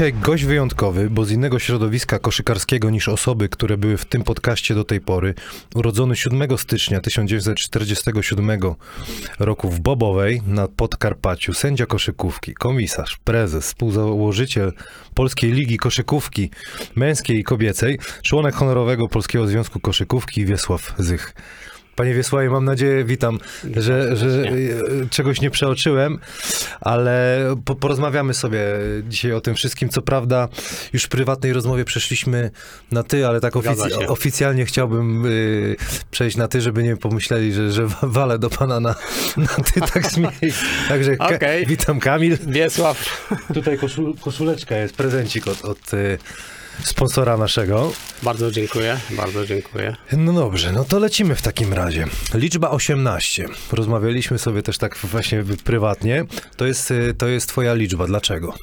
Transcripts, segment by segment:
Dzisiaj gość wyjątkowy, bo z innego środowiska koszykarskiego niż osoby, które były w tym podcaście do tej pory. Urodzony 7 stycznia 1947 roku w Bobowej na Podkarpaciu, sędzia koszykówki, komisarz, prezes, współzałożyciel Polskiej Ligi Koszykówki Męskiej i Kobiecej, członek honorowego Polskiego Związku Koszykówki Wiesław Zych. Panie Wiesławie, mam nadzieję, witam, że, że e, czegoś nie przeoczyłem, ale po, porozmawiamy sobie dzisiaj o tym wszystkim. Co prawda, już w prywatnej rozmowie przeszliśmy na ty, ale tak ofic- oficjalnie chciałbym y, przejść na ty, żeby nie pomyśleli, że, że walę do pana na, na ty tak śmiej. Także ka- Okej. witam Kamil. Wiesław, Tutaj koszul, koszuleczka jest, prezencik od, od y, sponsora naszego. bardzo dziękuję, bardzo dziękuję. No dobrze, no to lecimy w takim razie. Liczba 18. Rozmawialiśmy sobie też tak właśnie prywatnie. To jest, y, to jest twoja liczba. Dlaczego?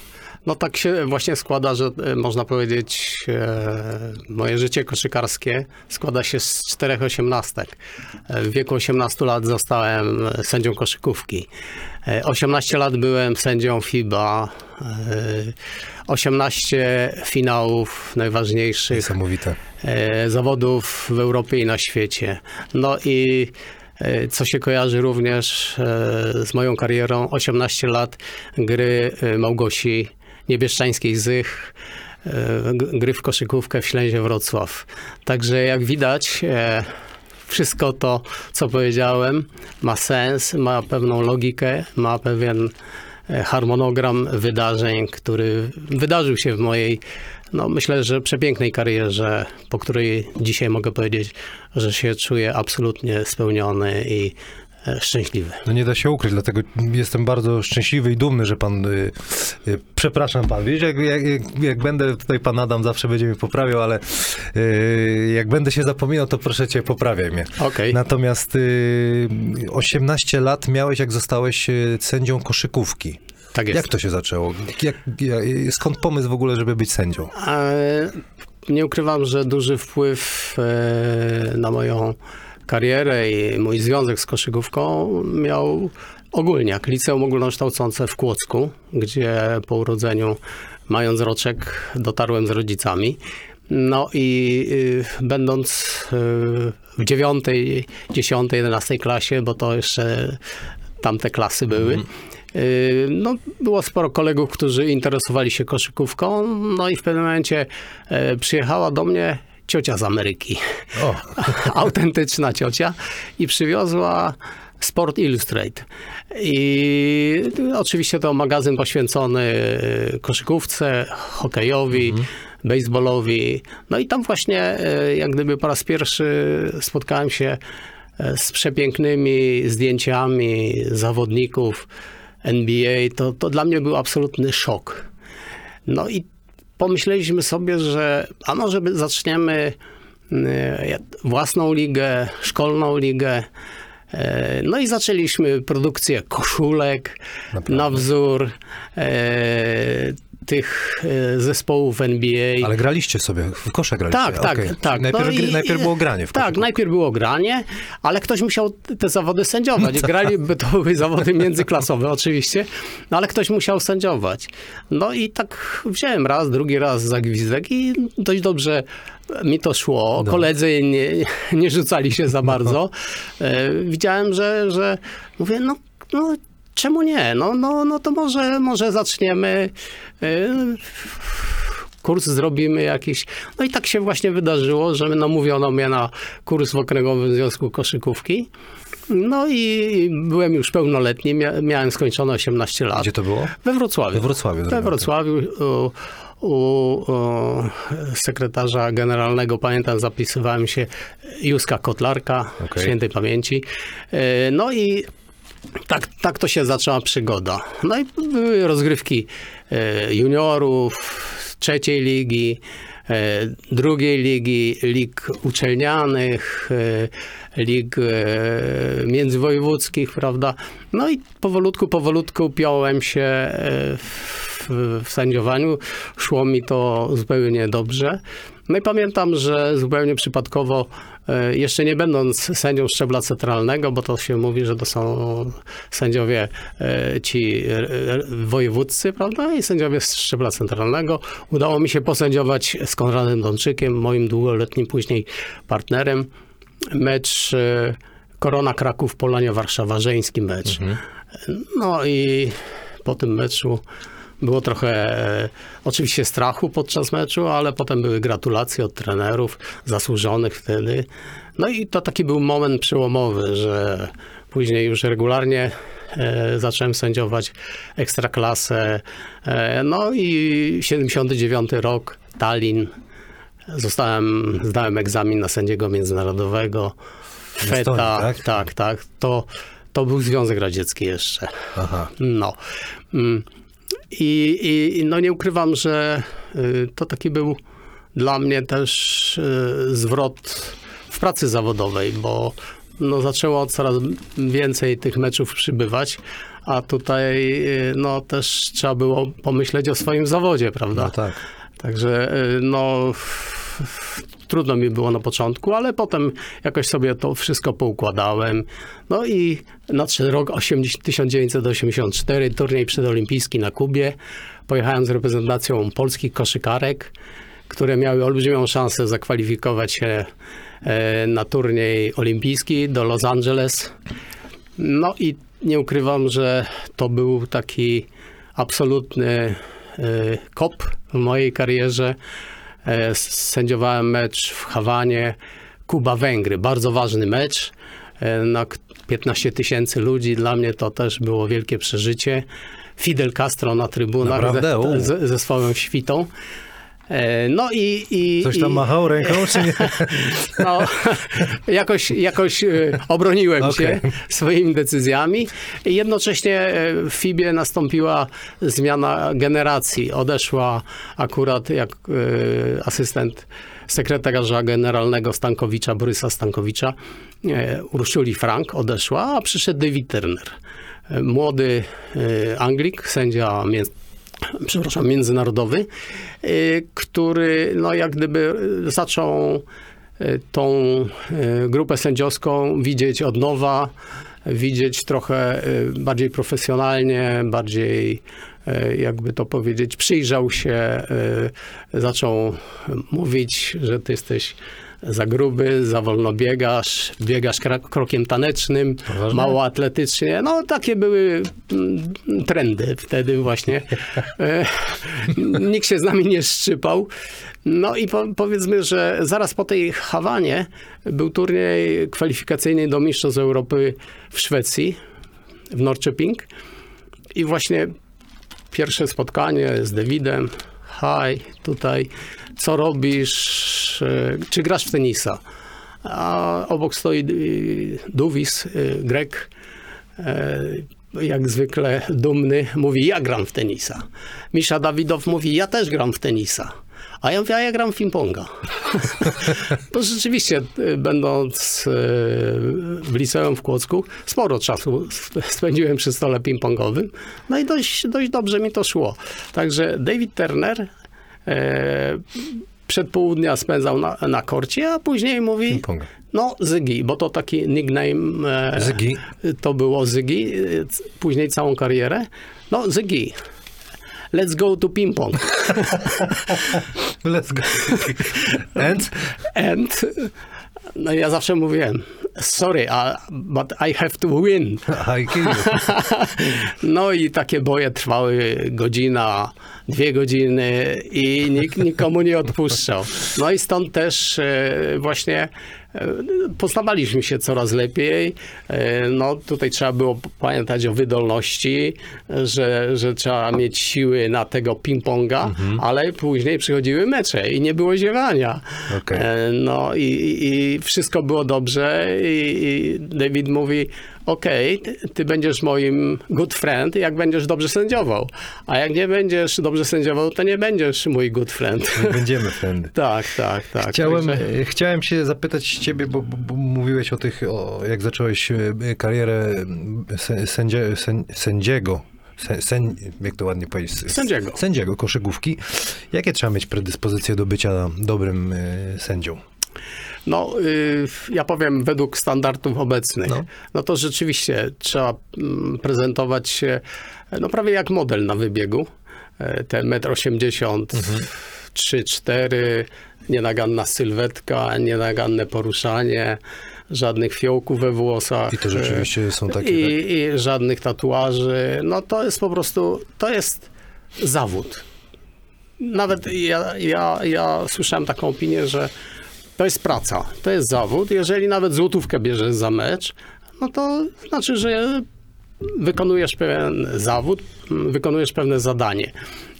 No tak się właśnie składa, że e, można powiedzieć, e, moje życie koszykarskie składa się z czterech osiemnastek. E, W wieku 18 lat zostałem sędzią koszykówki. E, 18 lat byłem sędzią FIBA. E, 18 finałów najważniejszych Niesamowite. zawodów w Europie i na świecie. No i co się kojarzy również z moją karierą, 18 lat gry Małgosi Niebieszczańskiej Zych, e, gry w koszykówkę w Ślęzie Wrocław. Także jak widać, e, wszystko to, co powiedziałem, ma sens, ma pewną logikę, ma pewien e, harmonogram wydarzeń, który wydarzył się w mojej, no myślę, że przepięknej karierze, po której dzisiaj mogę powiedzieć, że się czuję absolutnie spełniony i szczęśliwy. No nie da się ukryć, dlatego jestem bardzo szczęśliwy i dumny, że pan. Y, y, przepraszam pan, wiesz, jak, jak, jak, będę tutaj pan Adam zawsze będzie mnie poprawiał, ale y, jak będę się zapominał, to proszę cię, poprawiaj mnie. Okej. Natomiast y, 18 lat miałeś, jak zostałeś y, sędzią koszykówki. Tak jest. Jak to się zaczęło? Jak, skąd pomysł w ogóle, żeby być sędzią? E, Nie ukrywam, że duży wpływ e, na moją karierę i mój związek z koszykówką miał ogólniak. Liceum ogólnokształcące w Kłodzku, gdzie po urodzeniu, mając roczek, dotarłem z rodzicami. No i y, będąc y, w dziewiątej, dziesiątej, jedenastej klasie, bo to jeszcze tamte klasy były, y, no, było sporo kolegów, którzy interesowali się koszykówką, no i w pewnym momencie przyjechała do mnie ciocia z Ameryki, O, autentyczna ciocia i przywiozła Sport Illustrate. I oczywiście to magazyn poświęcony e, koszykówce, hokejowi, baseballowi. No i tam właśnie e, jak gdyby po raz pierwszy spotkałem się e, z przepięknymi zdjęciami zawodników NBA. To, to dla mnie był absolutny szok. No i pomyśleliśmy sobie, że a może by zaczniemy e, własną ligę, szkolną ligę. E, No i zaczęliśmy produkcję koszulek Naprawdę? na wzór e, tych e, zespołów NBA. ale graliście sobie, w kosze graliście. Tak, tak, okej. tak. Najpierw, No i- najpierw było granie w Tak, koszykówkę. najpierw było granie, ale ktoś musiał te zawody sędziować. No tak. Graliby to były zawody międzyklasowe oczywiście, no ale ktoś musiał sędziować. No i tak wziąłem raz, drugi raz za gwizdek i dość dobrze mi to szło. No. Koledzy nie, nie rzucali się za bardzo. E, Widziałem, że, że mówię, no, no czemu nie? No, no, no to może, może zaczniemy e, kurs zrobimy jakiś. No i tak się właśnie wydarzyło, że namówiono mnie na kurs w Okręgowym Związku Koszykówki. No i byłem już pełnoletni, mia- miałem skończone 18 lat. Gdzie to było? We Wrocławiu. We Wrocławiu, We. Wrocławiu u, u, sekretarza generalnego, pamiętam, zapisywałem się Józka Kotlarka, Okej. świętej pamięci. E, No i tak, tak to się zaczęła przygoda. No i były rozgrywki e, juniorów, trzeciej ligi, e, drugiej ligi, lig uczelnianych, e, lig międzywojewódzkich, prawda? No i powolutku, powolutku piąłem się w, w sędziowaniu. Szło mi to zupełnie dobrze. No i pamiętam, że zupełnie przypadkowo jeszcze nie będąc sędzią szczebla centralnego, bo to się mówi, że to są sędziowie e, ci e, e, wojewódzcy, prawda, i sędziowie z szczebla centralnego. Udało mi się posędziować z Konradem Donczykiem, moim długoletnim później partnerem, mecz e, Korona Kraków, Polonia Warszawa, żeński mecz. No i po tym meczu było trochę e, oczywiście strachu podczas meczu, ale potem były gratulacje od trenerów, zasłużonych wtedy. No i to taki był moment przełomowy, że później już regularnie e, zacząłem sędziować ekstraklasę. E, no i 79 rok, Tallin. Zostałem, zdałem egzamin na sędziego międzynarodowego. Estonii, FETA, tak? tak, tak. To, to był Związek Radziecki jeszcze. Aha. No. Mm. I, i, no nie ukrywam, że y, to taki był dla mnie też y, zwrot w pracy zawodowej, bo no zaczęło coraz więcej tych meczów przybywać, a tutaj y, no też trzeba było pomyśleć o swoim zawodzie, prawda? No tak. Także no trudno mi było na początku, ale potem jakoś sobie to wszystko poukładałem. No i nadszedł rok 80, 1984, turniej przedolimpijski na Kubie. Pojechałem z reprezentacją polskich koszykarek, które miały olbrzymią szansę zakwalifikować się e, na turniej olimpijski do Los Angeles. No i nie ukrywam, że to był taki absolutny e, kop w mojej karierze. E, Sędziowałem mecz w Hawanie, Kuba-Węgry. Bardzo ważny mecz. E, Na k- 15 tysięcy ludzi. Dla mnie to też było wielkie przeżycie. Fidel Castro na trybunach Naprawdę? Ze, ze swoją świtą. E, No i... i Coś tam i, machał ręką, czy nie? no, jakoś, jakoś e, obroniłem Okej. się swoimi decyzjami. I jednocześnie e, w FIBie nastąpiła zmiana generacji. Odeszła akurat jak asystent sekretarza generalnego Stankowicza, Borysa Stankowicza, Urszuli Frank odeszła, a przyszedł David Turner. Młody Anglik, sędzia przepraszam, międzynarodowy, y, który no jak gdyby zaczął y, tą y, grupę sędziowską widzieć od nowa, widzieć trochę bardziej profesjonalnie, bardziej jakby to powiedzieć, przyjrzał się, zaczął mówić, że ty jesteś za gruby, za wolno biegasz, biegasz krokiem tanecznym, Poważnie? mało atletycznie. No takie były mm, trendy wtedy właśnie. E, Nikt się z nami nie szczypał. No i po, powiedzmy, że zaraz po tej Hawanie był turniej kwalifikacyjny do Mistrzostw Europy w Szwecji, w Norrköping. I właśnie pierwsze spotkanie z Davidem. Haj, tutaj, co robisz? E, Czy grasz w tenisa? A obok stoi y, Duwis, y, Grek, e, jak zwykle dumny, mówi, ja gram w tenisa. Misza Dawidow mówi, ja też gram w tenisa. A ja mówię, a ja gram w ping-ponga. to rzeczywiście, będąc w liceum w Kłodzku, sporo czasu sp- spędziłem przy stole ping-pongowym. No i dość, dość dobrze mi to szło. Także David Turner e, przed południa spędzał na, na korcie, a później mówi, no Zygi, bo to taki nickname e, Zygi. to było Zygi, e, później całą karierę. No Zygi, let's go to ping-pong. Let's go. And? And no ja zawsze mówiłem, sorry, uh, but I have to win. No i takie boje trwały godzina, dwie godziny i nikt nikomu nie odpuszczał. No i stąd też e, właśnie e, poznawaliśmy się coraz lepiej. E, No tutaj trzeba było pamiętać o wydolności, że, że trzeba mieć siły na tego ping-ponga, ale później przychodziły mecze i nie było ziewania. Okej. E, No i, i, i wszystko było dobrze i, i David mówi, okej, ty, ty będziesz moim good friend, jak będziesz dobrze sędziował. A jak nie będziesz dobrze sędziował, to nie będziesz mój good friend. Nie będziemy friendy. tak, tak, tak. Chciałem, Także- e, chciałem się zapytać ciebie, bo, bo, bo mówiłeś o tych, o, jak zacząłeś e, karierę sę- sędzie, sę, sędziego. Sę, sęd, jak to ładnie powiedzieć? Sędziego. Sędziego koszykówki. Jakie trzeba mieć predyspozycje do bycia dobrym e, sędzią? No, y, ja powiem według standardów obecnych. No. No, to rzeczywiście trzeba mm, prezentować się no prawie jak model na wybiegu. E, Te 1,80 m, 3-4, nienaganna sylwetka, nienaganne poruszanie, żadnych fiołków we włosach. I to rzeczywiście są takie, tak? I, I żadnych tatuaży. No to jest po prostu, to jest zawód. Nawet ja, ja, ja słyszałem taką opinię, że to jest praca, to jest zawód. Jeżeli nawet złotówkę bierzesz za mecz, no to znaczy, że wykonujesz pewien zawód, wykonujesz pewne zadanie.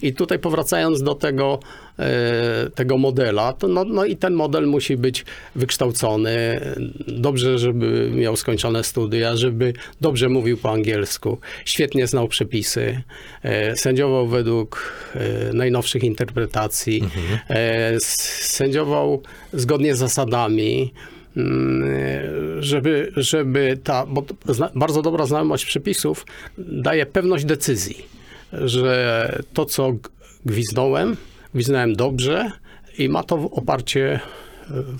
I tutaj powracając do tego, e, tego modela, to no, no i ten model musi być wykształcony, dobrze, żeby miał skończone studia, żeby dobrze mówił po angielsku, świetnie znał przepisy, e, sędziował według e, najnowszych interpretacji, s- sędziował zgodnie z zasadami, żeby, żeby ta, bo bardzo dobra znajomość przepisów daje pewność decyzji, że to, co gwizdnąłem, gwizdnąłem dobrze i ma to oparcie e,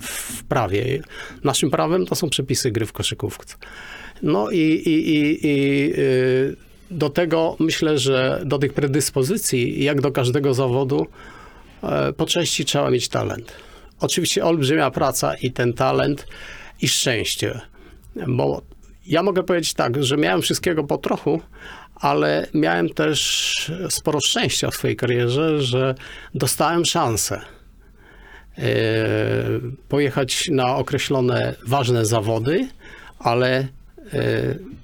w prawie. Naszym prawem to są przepisy gry w koszykówce. No i, i, i, i y, do tego myślę, że do tych predyspozycji, jak do każdego zawodu, e, po części trzeba mieć talent. Oczywiście olbrzymia praca i ten talent i szczęście. Bo ja mogę powiedzieć tak, że miałem wszystkiego po trochu, ale miałem też sporo szczęścia w swojej karierze, że dostałem szansę e, pojechać na określone ważne zawody, ale e,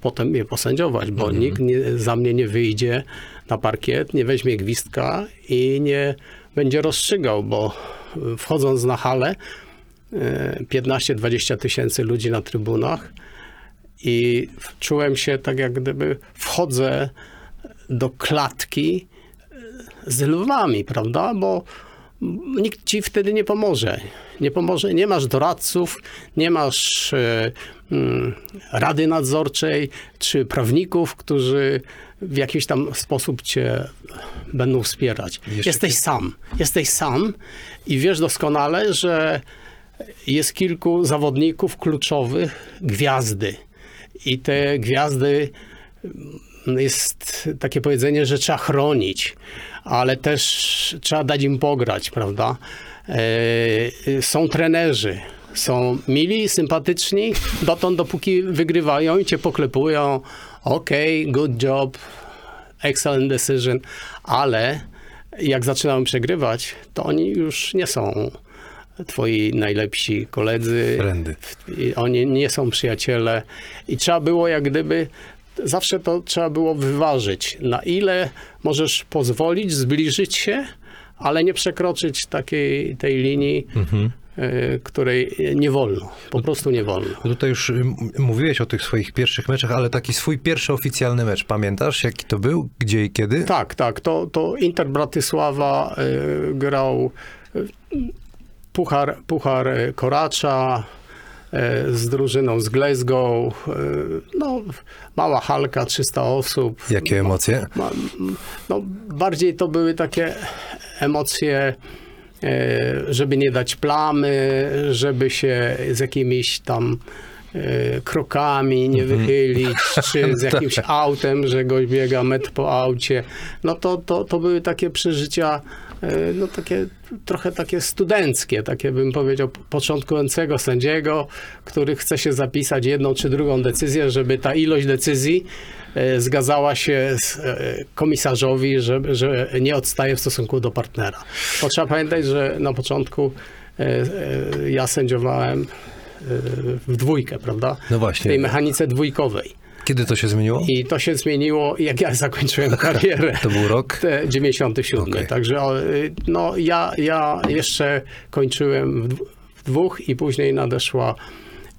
potem je posędziować, bo nikt nie, za mnie nie wyjdzie na parkiet, nie weźmie gwizdka i nie będzie rozstrzygał, bo e, wchodząc na halę, e, 15-20 tysięcy ludzi na trybunach i czułem się tak, jak gdyby wchodzę do klatki e, z lwami, prawda? Bo nikt ci wtedy nie pomoże. Nie pomoże, nie masz doradców, nie masz rady nadzorczej czy prawników, którzy w jakiś tam sposób cię będą wspierać. Jeszcze Jesteś sam. Jesteś sam i wiesz doskonale, że jest kilku zawodników kluczowych, gwiazdy. I te gwiazdy jest takie powiedzenie, że trzeba chronić, ale też trzeba dać im pograć, prawda? E, są trenerzy, są mili, sympatyczni, dotąd dopóki wygrywają i cię poklepują, okej, good job, excellent decision, ale jak zaczynamy przegrywać, to oni już nie są twoi najlepsi koledzy. Trendy. Oni nie są przyjaciele. I trzeba było jak gdyby, zawsze to trzeba było wyważyć, na ile możesz pozwolić zbliżyć się, ale nie przekroczyć takiej tej linii, y, której nie wolno. Po prostu nie wolno. Tutaj już y, mówiłeś o tych swoich pierwszych meczach, ale taki swój pierwszy oficjalny mecz, pamiętasz jaki to był? Gdzie i kiedy? Tak, tak. To, to Inter Bratysława y, grał y, Puchar, Puchar y, Koracza y, z drużyną z Glasgow. Y, no, mała halka, 300 osób. Jakie emocje? Ma- No, bardziej to były takie emocje, żeby nie dać plamy, żeby się z jakimiś tam e, krokami nie wychylić, czy z jakimś autem, że goś biega metr po aucie. No to, to, to były takie przeżycia, e, no takie trochę takie studenckie, takie bym powiedział początkującego sędziego, który chce się zapisać jedną czy drugą decyzję, żeby ta ilość decyzji e, zgadzała się z e, komisarzowi, że, że nie odstaje w stosunku do partnera. Bo trzeba pamiętać, że na początku e, e, ja sędziowałem e, w dwójkę, prawda? No W właśnie. tej mechanice dwójkowej. Kiedy to się zmieniło? I to się zmieniło, jak ja zakończyłem karierę. To był rok? Te 97. Okej. Także no, ja, ja jeszcze kończyłem w, w dwóch i później nadeszła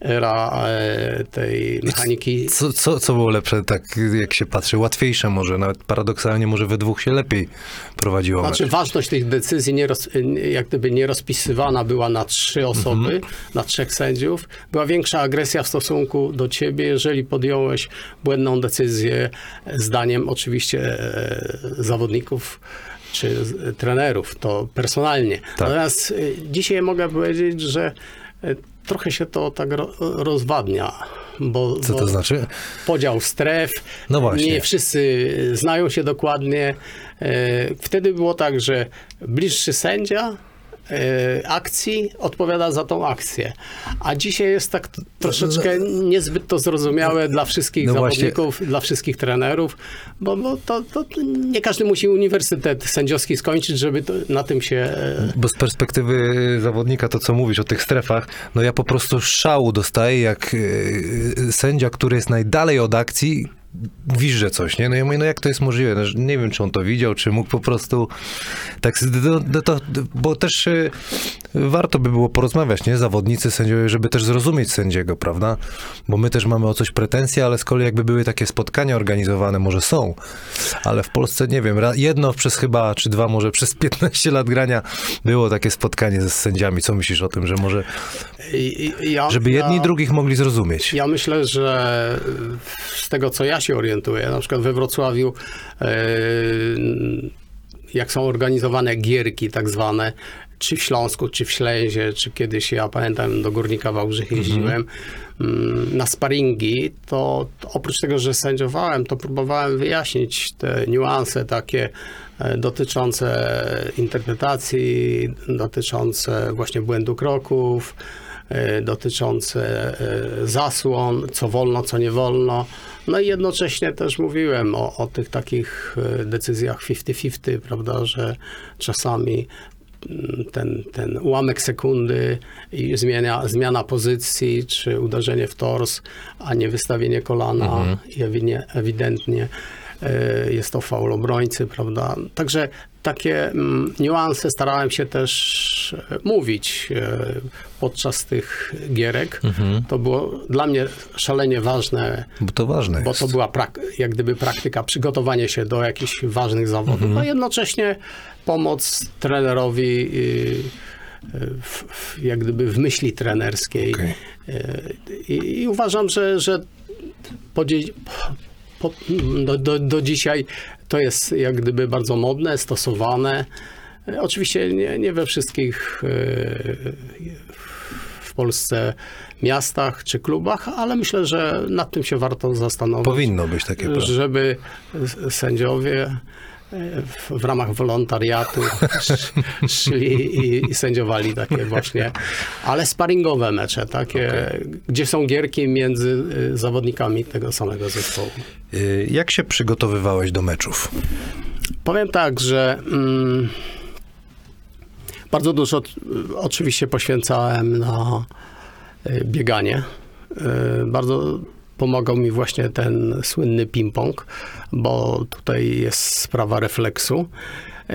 era e, tej mechaniki. Co, co, co było lepsze, tak jak się patrzy? Łatwiejsze może, nawet paradoksalnie może we dwóch się lepiej prowadziło mecz. Znaczy ważność tych decyzji nie roz, jak gdyby nie rozpisywana była na trzy osoby, na trzech sędziów. Była większa agresja w stosunku do ciebie, jeżeli podjąłeś błędną decyzję zdaniem oczywiście e, zawodników czy trenerów, to personalnie. Natomiast e, dzisiaj mogę powiedzieć, że trochę się to tak ro, rozwadnia. Bo, Co bo to znaczy? Podział stref. No właśnie. Nie wszyscy znają się dokładnie. E, Wtedy było tak, że bliższy sędzia akcji odpowiada za tą akcję. A dzisiaj jest tak troszeczkę niezbyt to zrozumiałe dla wszystkich No właśnie. zawodników, dla wszystkich trenerów, bo, bo to, to nie każdy musi uniwersytet sędziowski skończyć, żeby to, na tym się e, Bo z perspektywy zawodnika, to co mówisz o tych strefach, no ja po prostu szału dostaję, jak yy, sędzia, który jest najdalej od akcji, wiże coś, nie? No ja mówię, no jak to jest możliwe? No, nie wiem, czy on to widział, czy mógł po prostu tak, no, no to, bo też yy, warto by było porozmawiać, nie? Zawodnicy, sędziowie, żeby też zrozumieć sędziego, prawda? Bo my też mamy o coś pretensje, ale z kolei jakby były takie spotkania organizowane, może są, ale w Polsce, nie wiem, jedno przez chyba, czy dwa, może przez 15 lat grania było takie spotkanie ze sędziami. Co myślisz o tym, że może, ja, żeby jedni ja, drugich mogli zrozumieć? Ja myślę, że z tego co ja się orientuję, na przykład we Wrocławiu, e, jak są organizowane gierki tak zwane, czy w Śląsku, czy w Ślęzie, czy kiedyś ja pamiętam do Górnika Wałbrzych jeździłem mm, na sparingi, to, to oprócz tego, że sędziowałem, to próbowałem wyjaśnić te niuanse takie e, dotyczące interpretacji, dotyczące właśnie błędu kroków, dotyczące e, zasłon, co wolno, co nie wolno. No i jednocześnie też mówiłem o, o tych takich e, decyzjach 50-50, prawda, że czasami mm, ten, ten ułamek sekundy i zmiana, zmiana pozycji, czy uderzenie w tors, a nie wystawienie kolana i ewinie- ewidentnie e, jest to faul obrońcy, prawda? Także takie mm, niuanse starałem się też e, mówić e, podczas tych gierek. To było dla mnie szalenie ważne, Bo to ważne bo jest. to była jak gdyby praktyka, przygotowanie się do jakichś ważnych zawodów, a jednocześnie pomoc trenerowi y, y, w, w, jak gdyby w myśli trenerskiej. Okej. Y, I, I uważam, że, że po, do, do, do dzisiaj to jest jak gdyby bardzo modne, stosowane. Y, Oczywiście nie, nie we wszystkich y, w Polsce miastach czy klubach, ale myślę, że nad tym się warto zastanowić Powinno być takie prawo. żeby sędziowie e, w, w ramach wolontariatu sz- szli i, i sędziowali takie właśnie, ale sparingowe mecze, takie, gdzie są gierki między y, zawodnikami tego samego zespołu. Y, Jak się przygotowywałeś do meczów? Powiem tak, że mm, bardzo dużo t- oczywiście poświęcałem na y, bieganie. Y, Bardzo pomagał mi właśnie ten słynny ping-pong, bo tutaj jest sprawa refleksu. Y,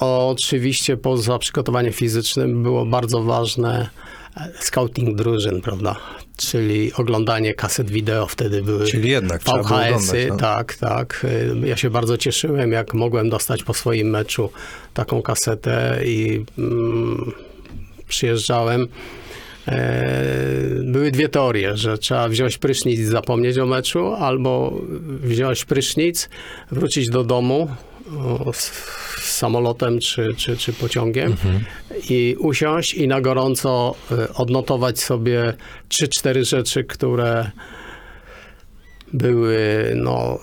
Oczywiście poza przygotowaniem fizycznym było bardzo ważne e, scouting drużyn, prawda? Czyli oglądanie kaset wideo wtedy były. Czyli jednak VHS-y, no. tak, tak. Y, Ja się bardzo cieszyłem, jak mogłem dostać po swoim meczu taką kasetę i mm, przyjeżdżałem. E, Były dwie teorie, że trzeba wziąć prysznic i zapomnieć o meczu, albo wziąć prysznic, wrócić do domu samolotem czy, czy, czy pociągiem i usiąść i na gorąco e, odnotować sobie trzy, cztery rzeczy, które były no,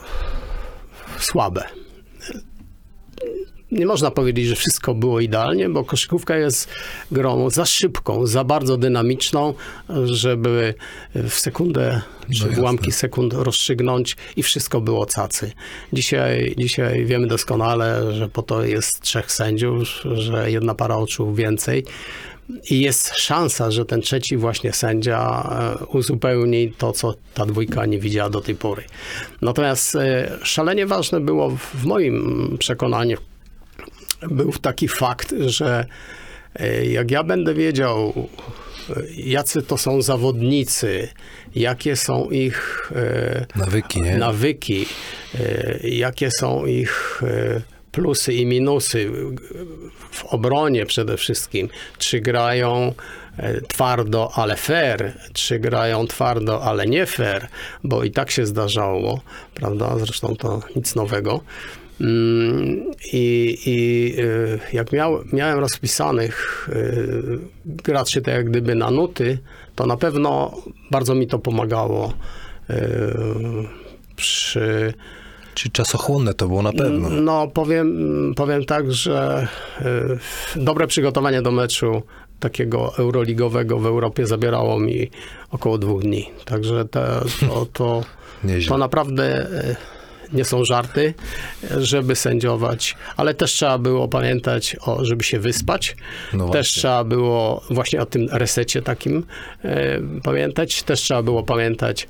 słabe. Nie można powiedzieć, że wszystko było idealnie, bo koszykówka jest grą za szybką, za bardzo dynamiczną, żeby w sekundę czy w jasne. ułamki sekund rozstrzygnąć i wszystko było cacy. Dzisiaj, dzisiaj wiemy doskonale, że po to jest trzech sędziów, że jedna para oczu więcej. I jest szansa, że ten trzeci właśnie sędzia e, uzupełni to, co ta dwójka nie widziała do tej pory. Natomiast e, szalenie ważne było w moim przekonaniu, był taki fakt, że e, jak ja będę wiedział, e, jacy to są zawodnicy, jakie są ich e, Nawyki, nie? nawyki, jakie są ich plusy i minusy w obronie przede wszystkim. Czy grają twardo, ale fair, czy grają twardo, ale nie fair, bo i tak się zdarzało, prawda? Zresztą to nic nowego. Mm, I, i e, jak miał, miałem rozpisanych e, graczy tak jak gdyby na nuty, to na pewno bardzo mi to pomagało yy, przy Czy czasochłonne to było na pewno. no, powiem, powiem tak, że dobre przygotowanie do meczu takiego euroligowego w Europie zabierało mi około dwóch dni. Także te, to, to, to naprawdę nie są żarty, żeby sędziować, ale też trzeba było pamiętać, o, żeby się wyspać. No też trzeba było właśnie o tym resecie takim e, pamiętać. Też trzeba było pamiętać,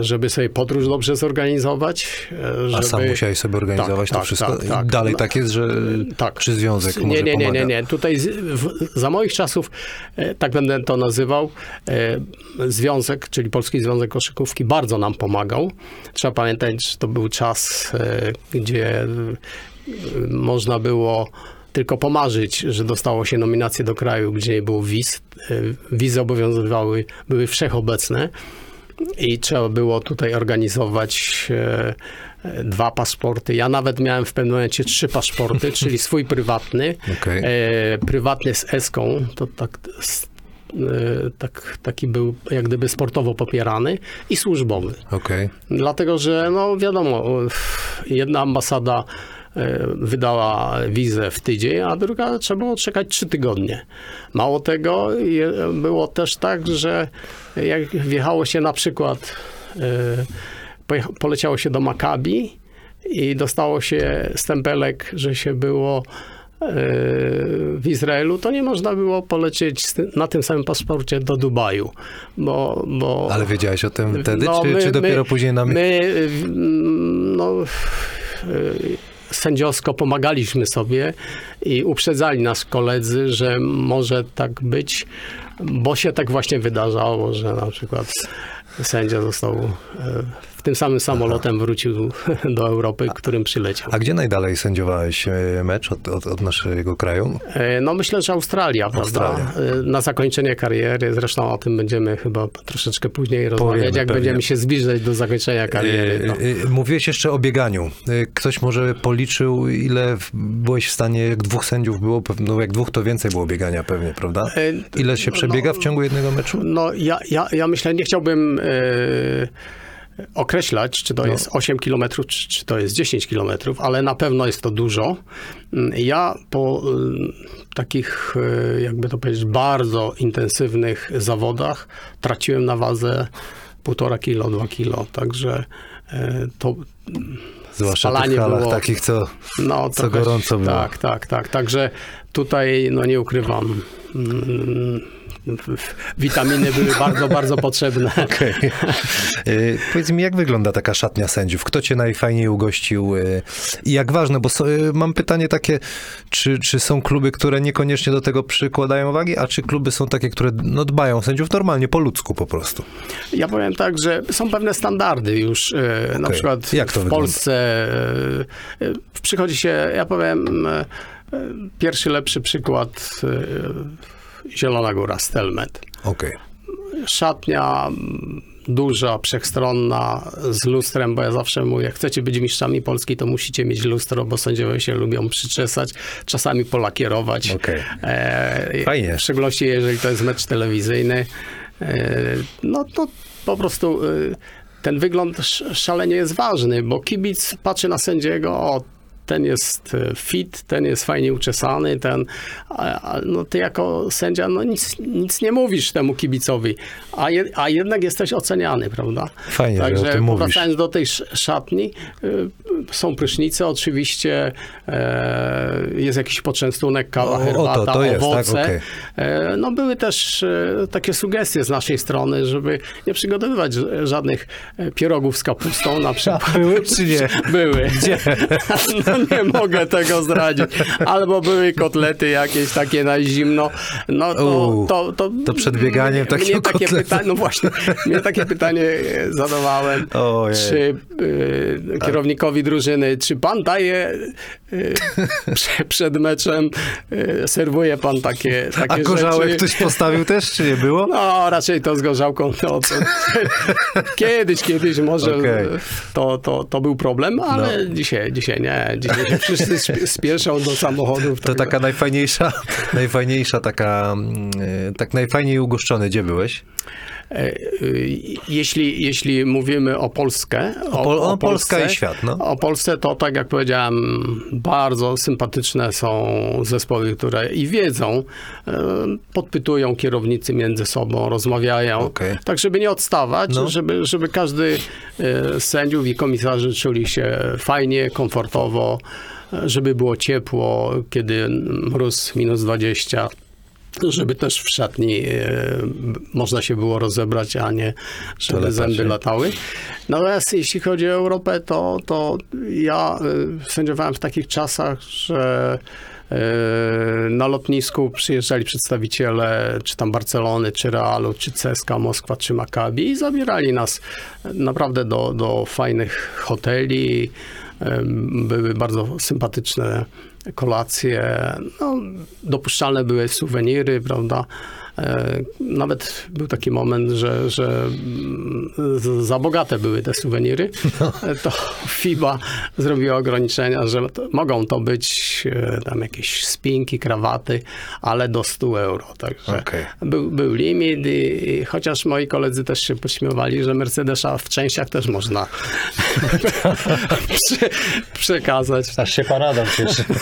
żeby sobie podróż dobrze zorganizować. e, Żeby... A sam musiałeś sobie organizować Tak, to tak, wszystko? tak, tak. Dalej tak jest, że tak. czy związek może Nie, nie, nie, nie, nie. Tutaj z, w, za moich czasów, e, tak będę to nazywał, e, Związek, czyli Polski Związek Koszykówki bardzo nam pomagał. Trzeba pamiętać, że to był czas, e, gdzie e, można było tylko pomarzyć, że dostało się nominację do kraju, gdzie nie było wiz. E, Wizy obowiązywały, były wszechobecne i trzeba było tutaj organizować e, e, dwa paszporty. Ja nawet miałem w pewnym momencie trzy paszporty, czyli swój prywatny, Okej. e, prywatny z eską, to tak, tak, taki był jak gdyby sportowo popierany i służbowy. Okej. Dlatego, że no wiadomo, jedna ambasada wydała wizę w tydzień, a druga trzeba było czekać trzy tygodnie. Mało tego, było też tak, że jak wjechało się na przykład, e, poleciało się do Makabi i dostało się stempelek, że się było e, w Izraelu, to nie można było polecieć na tym samym paszporcie do Dubaju, bo... bo Ale wiedziałeś o tym wtedy, no, czy, my- czy dopiero my- później nam... My, no, sędziowsko pomagaliśmy sobie i uprzedzali nas koledzy, że może tak być, bo się tak właśnie wydarzało, że na przykład sędzia został w tym samym samolotem wrócił do Europy, którym przyleciał. A gdzie najdalej sędziowałeś e, mecz od, od, od naszego kraju? E, No myślę, że Australia, Australia. prawda? E, Na zakończenie kariery, zresztą o tym będziemy chyba troszeczkę później rozmawiać, jak pewnie. będziemy się zbliżać do zakończenia kariery. E, Mówiłeś jeszcze o bieganiu. Ktoś może policzył, ile byłeś w stanie, jak dwóch sędziów było, no jak dwóch to więcej było biegania pewnie, prawda? Ile się no, przebiega w ciągu jednego meczu? No ja, ja, ja myślę, nie chciałbym e, określać, czy to No. jest 8 km, czy, czy to jest 10 km, ale na pewno jest to dużo. Mm, Ja po e, takich, e, jakby to powiedzieć, bardzo intensywnych zawodach traciłem na wadze 1,5 kilo, 2 kilo, także e, to Zwłaszcza w spalanie tych było- takich, co... no, Co gorąco było. Tak, tak, tak. Także tutaj, no nie ukrywam, mm, witaminy były bardzo, bardzo potrzebne. E, Powiedz mi, jak wygląda taka szatnia sędziów? Kto cię najfajniej ugościł? e, I jak ważne, bo so- e, mam pytanie takie, czy, czy są kluby, które niekoniecznie do tego przykładają wagi, a czy kluby są takie, które no, dbają sędziów normalnie, po ludzku po prostu? Ja powiem tak, że są pewne standardy już. e, Na przykład Jak to w wygląda? Polsce e, przychodzi się, ja powiem, pierwszy lepszy przykład Zielona Góra, Stelmet. Okej. szatnia duża, wszechstronna, z lustrem, bo ja zawsze mówię, jak chcecie być mistrzami Polski, to musicie mieć lustro, bo sędziowie się lubią przyczesać, czasami polakierować. Okej. E, Fajnie. W szczególności, jeżeli to jest mecz telewizyjny, e, no to po prostu e, ten wygląd sz- szalenie jest ważny, bo kibic patrzy na sędziego, o, ten jest e, fit, ten jest fajnie uczesany, ten, a, a, no ty jako sędzia, no nic, nic nie mówisz temu kibicowi, a, je, a jednak jesteś oceniany, prawda? Fajnie, że o Także tym mówisz. powracając do tej sz- szatni, y, są prysznice oczywiście, e, jest jakiś poczęstunek, kawa, O, o, to- herbata, to jest, tak? owoce. Okej. E, No były też takie sugestie z naszej strony, żeby nie przygotowywać żadnych pierogów z kapustą na przykład. były czy nie? Były. Gdzie? No nie mogę tego zdradzić. Albo były kotlety jakieś takie na zimno. No to... U, to, to, to przed bieganiem mnie takiego takie pytanie, No właśnie, mnie takie pytanie e, zadawałem. Ojej. Czy y, kierownikowi drużyny, czy pan daje przed meczem, y, serwuje pan takie, takie A gorzałek rzeczy. ktoś postawił też, czy nie było? No, raczej to z gorzałką. To, to, kiedyś, kiedyś może Okej. to, to, to był problem, ale dzisiaj, dzisiaj nie. Dzisiaj się wszyscy sp- spieszą do samochodów. To taka najfajniejsza, najfajniejsza taka, mm, e, tak najfajniej ugoszczony. Gdzie byłeś? E, y, Jeśli, jeśli mówimy o Polskę, o, o o Polska Polsce, i świat, no. O Polsce to, tak jak powiedziałem, bardzo sympatyczne są zespoły, które i wiedzą, e, podpytują kierownicy między sobą, rozmawiają, Okej. tak żeby nie odstawać, No. żeby, żeby każdy e, z sędziów i komisarzy czuli się fajnie, komfortowo, e, żeby było ciepło, kiedy mróz minus 20, żeby też w szatni e, można się było rozebrać, a nie żeby zęby się. latały. Natomiast jeśli chodzi o Europę, to, to ja e, sędziowałem w takich czasach, że e, na lotnisku przyjeżdżali przedstawiciele czy tam Barcelony, czy Realu, czy CSKA Moskwa, czy Maccabi i zabierali nas naprawdę do, do fajnych hoteli. Em, Były bardzo sympatyczne kolacje. No, dopuszczalne były suweniry, prawda? E, Nawet był taki moment, że, że mm, za bogate były te suweniry. E, To FIBA zrobiła ograniczenia, że to, mogą to być e, tam jakieś spinki, krawaty, ale do 100 euro. Także Okej. był, był limit i, chociaż moi koledzy też się pośmiewali, że Mercedesa w częściach też można prze, przekazać. Aż się paradam cieszy.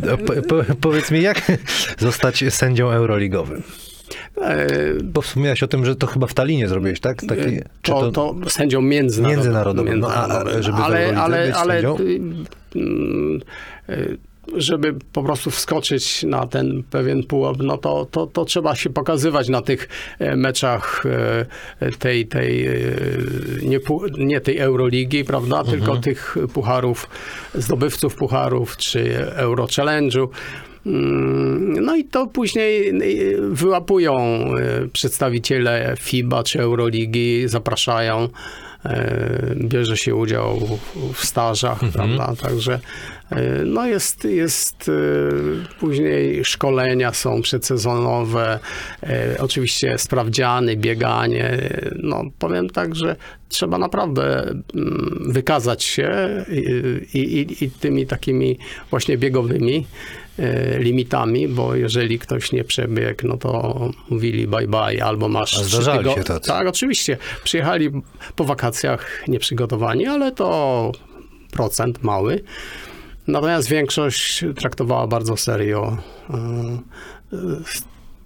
No, po, po, powiedz mi, jak zostać sędzią euroligowym? E, Bo wspomniałeś o tym, że to chyba w Talinie zrobiłeś, tak? Taki, czy to, to sędzią międzynarodowym. Międzynarodowym, no, a- żeby ale, ale, być ale sędzią? y, y, żeby po prostu wskoczyć na ten pewien pułap, no to, to, to trzeba się pokazywać na tych e, meczach e, tej, tej e, nie, nie tej Euroligi, prawda, Mhm. tylko tych pucharów, zdobywców pucharów, czy Euro Challenge'u. Mm, No i to później y, wyłapują y, przedstawiciele FIBA czy Euroligi, zapraszają, y, bierze się udział w- stażach, prawda? Także no jest, jest później szkolenia są przedsezonowe, oczywiście sprawdziany, bieganie. No powiem tak, że trzeba naprawdę mm, wykazać się i, i, i tymi takimi właśnie biegowymi limitami, bo jeżeli ktoś nie przebiegł, no to mówili bye bye, albo masz... Trzy. Tak, oczywiście. Przyjechali po wakacjach nieprzygotowani, ale to procent mały. Natomiast większość traktowała bardzo serio e, e,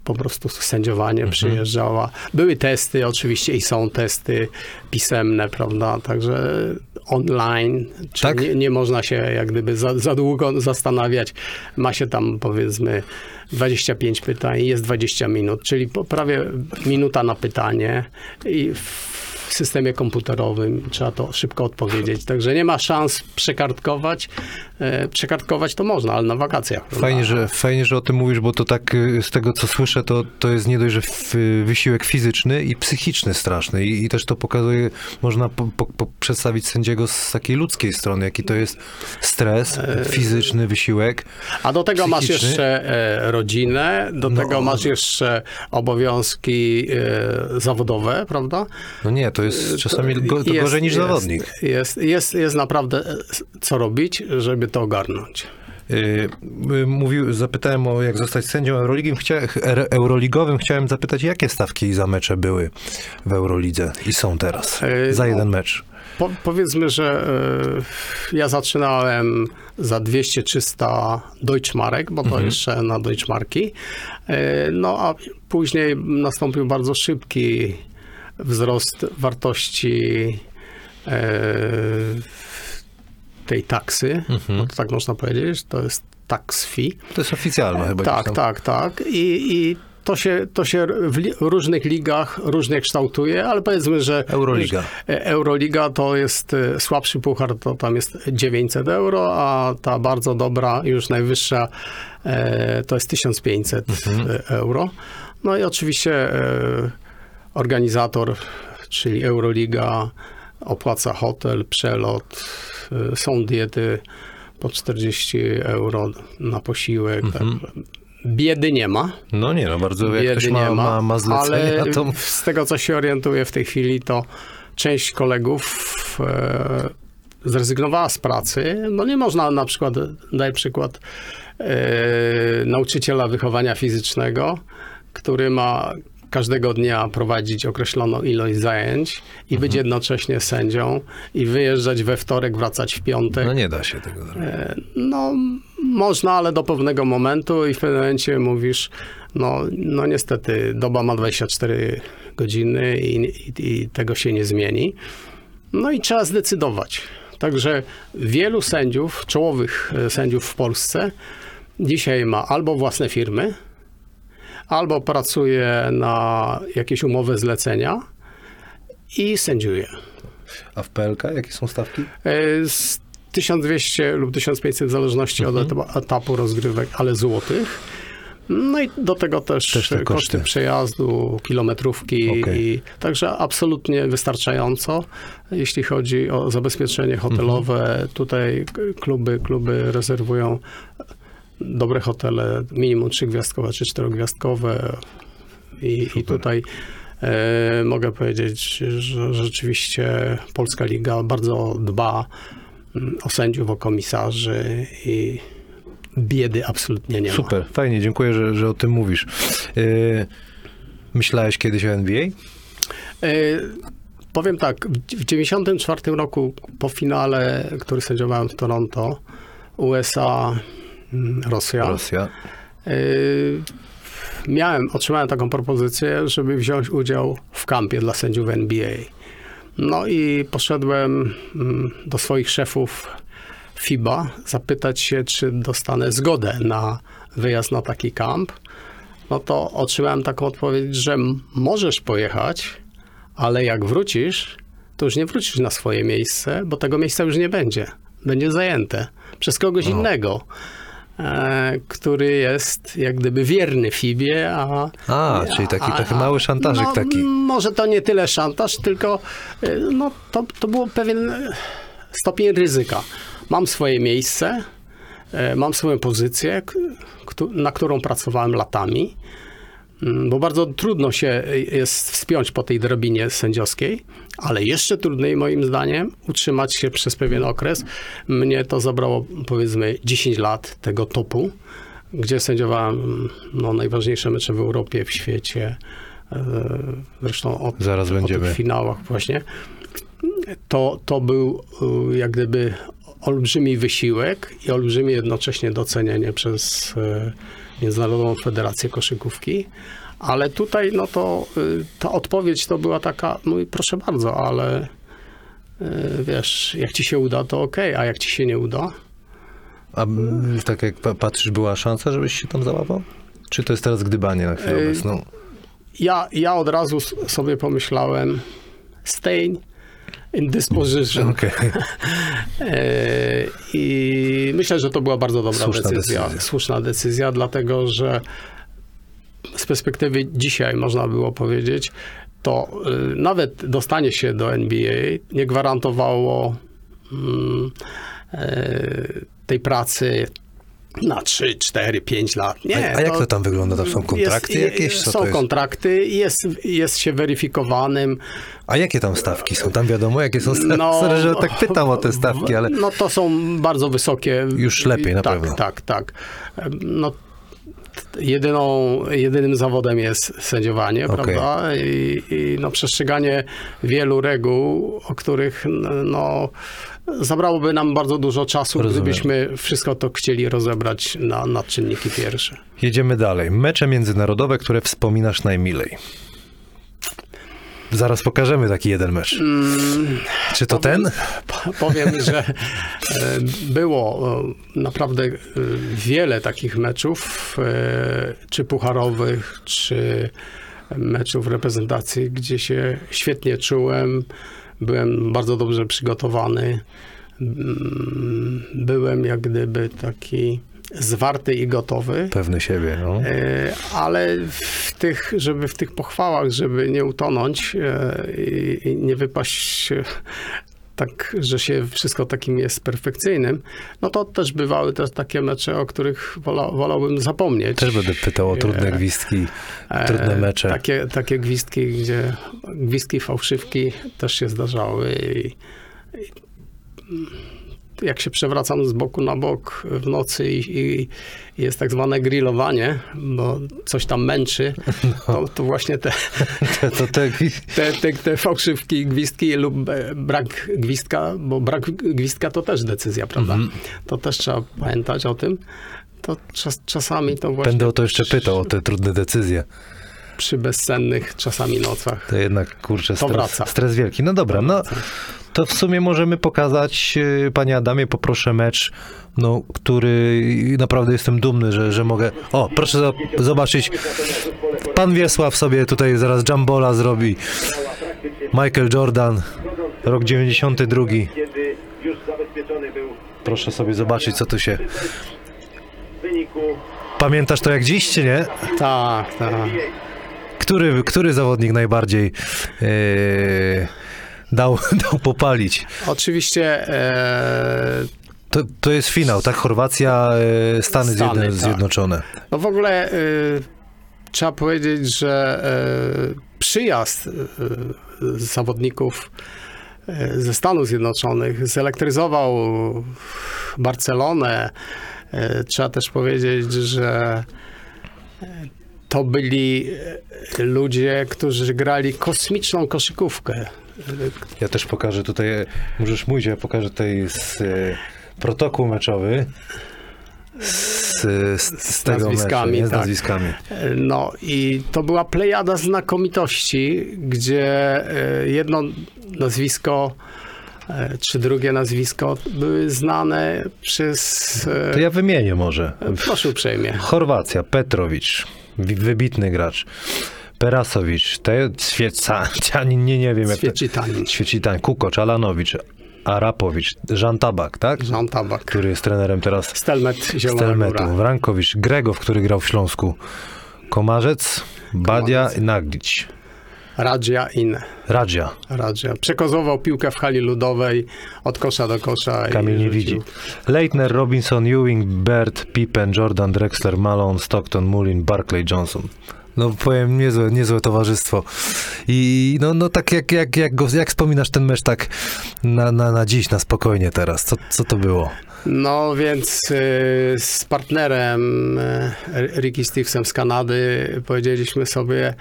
po prostu sędziowanie Mhm. przyjeżdżała. Były testy oczywiście i są testy pisemne, prawda, także online, czyli Tak? nie, nie można się jak gdyby za, za długo zastanawiać. Ma się tam powiedzmy 25 pytań, jest 20 minut, czyli prawie minuta na pytanie i w systemie komputerowym trzeba to szybko odpowiedzieć. Także nie ma szans przekartkować. E, Przekartkować to można, ale na wakacjach. Fajnie, że, fajnie, że o tym mówisz, bo to tak y, z tego, co słyszę, to, to jest nie dość, że f- wysiłek fizyczny i psychiczny straszny. I, i też to pokazuje, można po, po, po przedstawić sędziego z takiej ludzkiej strony, jaki to jest stres, fizyczny wysiłek. A do tego masz psychiczny. jeszcze e, rodzinę, do No. tego masz jeszcze obowiązki e, zawodowe, prawda? No nie, to jest czasami to Jest- gorzej niż jest, zawodnik. Jest, jest, jest naprawdę e, co robić, żeby to ogarnąć. Y, Mówił, zapytałem o jak zostać sędzią Euroligiem. Chcia, er- Euroligowym. Chciałem zapytać, jakie stawki za mecze były w Eurolidze i są teraz Y, za no. jeden mecz. Po, powiedzmy, że e, ja zaczynałem za 200-300 Deutschmarek, bo to Mhm. jeszcze na Deutschmarki. E, no a później nastąpił bardzo szybki wzrost wartości e, tej taksy, Mhm. bo to tak można powiedzieć, to jest tax fee. To jest oficjalne chyba. Tak, tak, tak. I, i to się, to się w li- różnych ligach różnie kształtuje, ale powiedzmy, że Euroliga. E, Euroliga to jest e, słabszy puchar, to tam jest 900 euro, a ta bardzo dobra, już najwyższa, to jest 1500 euro. No i oczywiście organizator, czyli Euroliga, opłaca hotel, przelot, y, są diety po 40 euro na posiłek. Mhm. tak. Biedy nie ma. No nie, no bardzo jak ktoś Biedy ma, nie ma, ma, ma zlecenie, ale to... z tego, co się orientuję w tej chwili, to część kolegów e, zrezygnowała z pracy. No nie można na przykład, daj przykład, e, nauczyciela wychowania fizycznego, który ma każdego dnia prowadzić określoną ilość zajęć i być Mhm. jednocześnie sędzią i wyjeżdżać we wtorek, wracać w piątek. No nie da się tego zrobić. E, No, można, ale do pewnego momentu i w pewnym momencie mówisz, no, no niestety doba ma 24 godziny i, i, i tego się nie zmieni. No i trzeba zdecydować. Także wielu sędziów, czołowych e, sędziów w Polsce dzisiaj ma albo własne firmy, albo pracuje na jakieś umowy zlecenia i sędziuje. A w PLK jakie są stawki? E, Z 1200 lub 1500 w zależności od Mhm. eta- etapu rozgrywek, ale złotych. No i do tego też, Też te koszty koszty. przejazdu, kilometrówki. Okej. I, także absolutnie wystarczająco, jeśli chodzi o zabezpieczenie hotelowe. Mhm. Tutaj kluby, kluby rezerwują dobre hotele, minimum trzygwiazdkowe czy czterogwiazdkowe. I, i tutaj e, mogę powiedzieć, że rzeczywiście Polska Liga bardzo dba mm, o sędziów, o komisarzy i biedy absolutnie nie ma. Super, fajnie, dziękuję, że, że o tym mówisz. Yy, myślałeś kiedyś o NBA? E, powiem tak, w 1994 roku po finale, który sędziowałem w Toronto, USA, Rosja, Rosja. e, miałem, otrzymałem taką propozycję, żeby wziąć udział w kampie dla sędziów NBA. No i poszedłem mm, do swoich szefów FIBA zapytać się, czy dostanę zgodę na wyjazd na taki kamp. No to otrzymałem taką odpowiedź, że możesz pojechać, ale jak wrócisz, to już nie wrócisz na swoje miejsce, bo tego miejsca już nie będzie. Będzie zajęte przez kogoś No. innego, który jest jak gdyby wierny FIBie, a A, czyli taki, taki mały szantażyk no, taki. Może to nie tyle szantaż, tylko y, no, to, to było pewien y, stopień ryzyka. Mam swoje miejsce, mam swoją pozycję, na którą pracowałem latami, bo bardzo trudno się y, jest wspiąć po tej drabinie sędziowskiej, ale jeszcze trudniej moim zdaniem utrzymać się przez pewien okres. Mnie to zabrało powiedzmy 10 lat tego topu, gdzie sędziowałem no, najważniejsze mecze w Europie, w świecie. e, Zresztą o, Zaraz o będziemy. tych finałach właśnie. To, to był y, jak gdyby olbrzymi wysiłek i olbrzymie jednocześnie docenienie przez e, Międzynarodową Federację Koszykówki. Ale tutaj no to y, ta odpowiedź to była taka, no i proszę bardzo, ale y, wiesz, jak ci się uda, to okej, a jak ci się nie uda, A tak jak pa- patrzysz, była szansa, żebyś się tam załapał? Czy to jest teraz gdybanie na chwilę Ej, obecną? ja, ja od razu sobie pomyślałem, stay in this position. Okej. E, I myślę, że to była bardzo dobra Słuszna decyzja. decyzja. Słuszna decyzja, dlatego że z perspektywy dzisiaj można było powiedzieć, to y, nawet dostanie się do NBA nie gwarantowało mm, e, tej pracy na 3, 4, 5 lat. Nie, a, a jak to tam wygląda? Tam są kontrakty jest, jakieś? Co są to kontrakty, jest, jest się weryfikowanym. A jakie tam stawki są? Tam wiadomo, jakie są stawki. No, Sorry, że tak pytam o te stawki, ale No to są bardzo wysokie. Już lepiej, na tak, pewno. Tak, tak. No, jedyną, jedynym zawodem jest sędziowanie, Okej. prawda? I, I no, przestrzeganie wielu reguł, o których no, zabrałoby nam bardzo dużo czasu, Rozumiem. gdybyśmy wszystko to chcieli rozebrać na, na czynniki pierwsze. jedziemy dalej. Mecze międzynarodowe, które wspominasz najmilej. Zaraz pokażemy taki jeden mecz. Mm, Czy to ten? p- powiem, że e, było e, naprawdę e, wiele takich meczów, czy pucharowych, czy meczów reprezentacji, gdzie się świetnie czułem, byłem bardzo dobrze przygotowany, Mm, byłem jak gdyby taki zwarty i gotowy. Pewny siebie, no. E, Ale w tych, żeby w tych pochwałach, żeby nie utonąć e, i nie wypaść tak, że się wszystko takim jest perfekcyjnym, no to też bywały też takie mecze, o których wola, wolałbym zapomnieć. Też będę pytał o trudne E, gwizdki, E, trudne mecze. Takie, takie gwizdki, gdzie gwizdki, fałszywki też się zdarzały i, i jak się przewracam z boku na bok w nocy i, i jest tak zwane grillowanie, bo coś tam męczy, to, to właśnie te, To, to te te, te, te fałszywki, gwizdki lub e, brak gwizdka, bo brak gwizdka to też decyzja, prawda? Mhm. To też trzeba pamiętać o tym. To czas, czasami to właśnie Będę o to jeszcze pytał, o te trudne decyzje. przy bezsennych czasami nocach. To jednak, kurczę, To stres, wraca. stres wielki. No dobra, no to w sumie możemy pokazać, yy, panie Adamie, poproszę mecz, no, który naprawdę jestem dumny, że, że mogę... O, proszę zo- zobaczyć, pan Wiesław sobie tutaj zaraz jambola zrobi. Michael Jordan, rok 92. kiedy już zabezpieczony był Proszę sobie zobaczyć, co tu się... Pamiętasz to jak dziś, czy nie? Tak, tak. Który, który zawodnik najbardziej yy, dał, dał popalić? Oczywiście e, To, to jest finał, tak? Chorwacja, e, Stany, Stany, Zjedno- tak. Zjednoczone. no w ogóle e, trzeba powiedzieć, że e, przyjazd zawodników ze Stanów Zjednoczonych zelektryzował Barcelonę. Trzeba też powiedzieć, że to byli ludzie, którzy grali kosmiczną koszykówkę. Ja też pokażę tutaj, e, możesz mówić, ja pokażę tutaj z, e, protokół meczowy z, z, z, tego nazwiskami, meczu, nie? z tak. nazwiskami. No i to była plejada znakomitości, gdzie e, jedno nazwisko e, czy drugie nazwisko były znane przez... e, To ja wymienię może. Proszę uprzejmie. Chorwacja, Petrowicz, wi- wybitny gracz. Perasowicz, te nie, nie, wiem jak to... Świecitanin, Świecitan, Kukocz, Alanowicz, Arapowicz, Żan Tabak, tak? Jean Tabak, Który jest trenerem teraz Stelmet Zielona Stelmetu. Wrankowicz, Gregow, który grał w Śląsku, Komarzec, Badia i Naglić. Radzia In. Radzia, Radzia. Przekozował piłkę w hali ludowej od kosza do kosza. Kamil nie widzi. Leitner, Robinson, Ewing, Bird, Pippen, Jordan, Drexler, Malone, Stockton, Mullin, Barclay, Johnson. No powiem, niezłe, niezłe towarzystwo. I no, no tak jak, jak, jak, go, jak wspominasz ten mecz tak na, na, na dziś, na spokojnie teraz, co, co to było? No więc y, z partnerem y, Ricky Stevesem z Kanady powiedzieliśmy sobie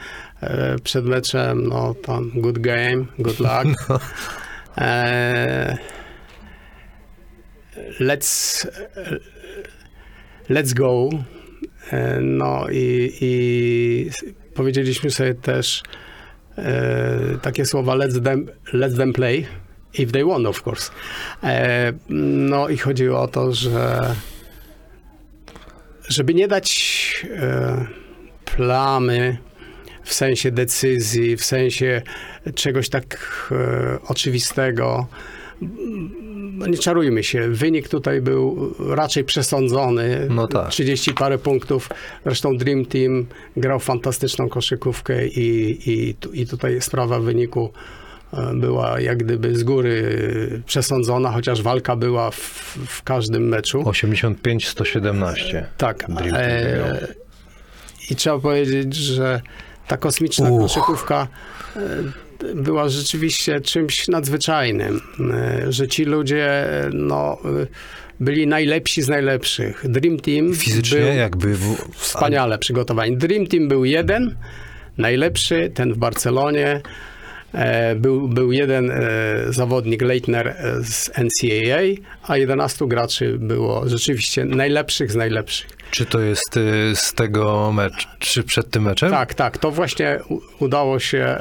y, przed meczem, no tam good game, good luck. E, let's, let's go. E, no i, i powiedzieliśmy sobie też e, takie słowa let's them, let them play. If they won, of course. E, no i chodziło o to, że żeby nie dać e, plamy w sensie decyzji, w sensie czegoś tak e, oczywistego. No Nie czarujmy się, wynik tutaj był raczej przesądzony. No tak. 30 parę punktów. Zresztą Dream Team grał fantastyczną koszykówkę i, i, i tutaj sprawa wyniku e, była jak gdyby z góry przesądzona, chociaż walka była w, w każdym meczu. 85-117. Tak. Dream. E, I trzeba powiedzieć, że ta kosmiczna Uch. koszykówka e, była rzeczywiście czymś nadzwyczajnym, e, że ci ludzie e, no, e, byli najlepsi z najlepszych. Dream Team Fizycznie był jakby... W, wspaniale przygotowani. Dream Team był jeden, najlepszy, ten w Barcelonie. Był, był jeden zawodnik, Leitner z NCAA, a 11 graczy było rzeczywiście najlepszych z najlepszych. Czy to jest z tego meczu, czy przed tym meczem? Tak, tak. To właśnie udało się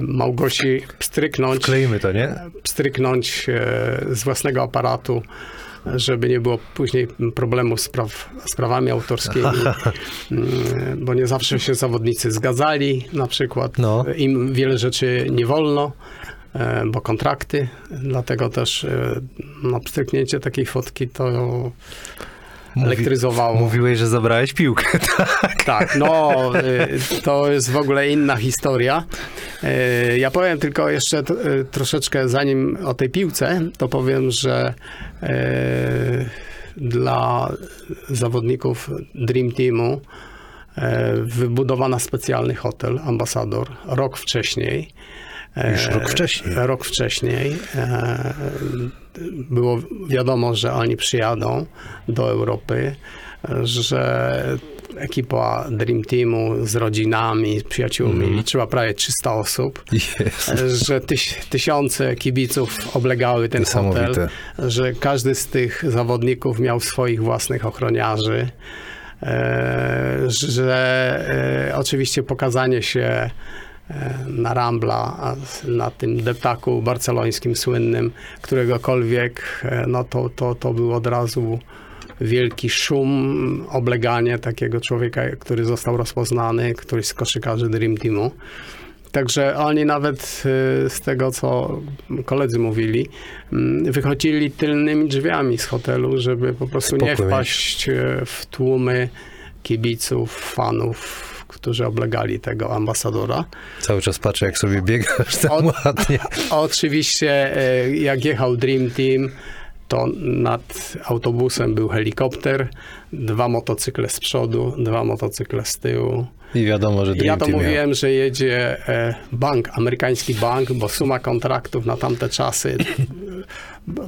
Małgosi pstryknąć, Kleimy to, nie? pstryknąć e, z własnego aparatu, żeby nie było później problemu z, praw, z prawami autorskimi, Mm, bo nie zawsze się zawodnicy zgadzali na przykład. No. Im wiele rzeczy nie wolno, e, bo kontrakty, dlatego też e, no, pstryknięcie takiej fotki to elektryzowało. Mówiłeś, że zabrałeś piłkę. Tak, no y, to jest w ogóle inna historia. Y, Ja powiem tylko jeszcze y, troszeczkę zanim o tej piłce, to powiem, że dla zawodników Dream Teamu wybudowano specjalny hotel Ambasador rok wcześniej. Już E, rok wcześniej. Rok wcześniej. e, Było wiadomo, że oni przyjadą do Europy, że ekipa Dream Teamu z rodzinami, z przyjaciółmi Mhm. liczyła prawie 300 osób, Jest. że tyś, tysiące kibiców oblegały ten hotel, że każdy z tych zawodników miał swoich własnych ochroniarzy, e, że e, oczywiście pokazanie się e, na Rambla, na tym deptaku barcelońskim słynnym, któregokolwiek, e, no to, to, to był od razu wielki szum, obleganie takiego człowieka, który został rozpoznany, któryś z koszykarzy Dream Teamu. Także oni nawet y, z tego, co koledzy mówili, mm, wychodzili tylnymi drzwiami z hotelu, żeby po prostu nie Spokój. wpaść w tłumy kibiców, fanów, którzy oblegali tego ambasadora. Cały czas patrzę, jak sobie biegasz tam Od- ładnie. Oczywiście, e, jak jechał Dream Team, to nad autobusem był helikopter, dwa motocykle z przodu, dwa motocykle z tyłu. I wiadomo, że Dream Ja to Team miał. mówiłem, że jedzie e, bank, amerykański bank, bo suma kontraktów na tamte czasy bo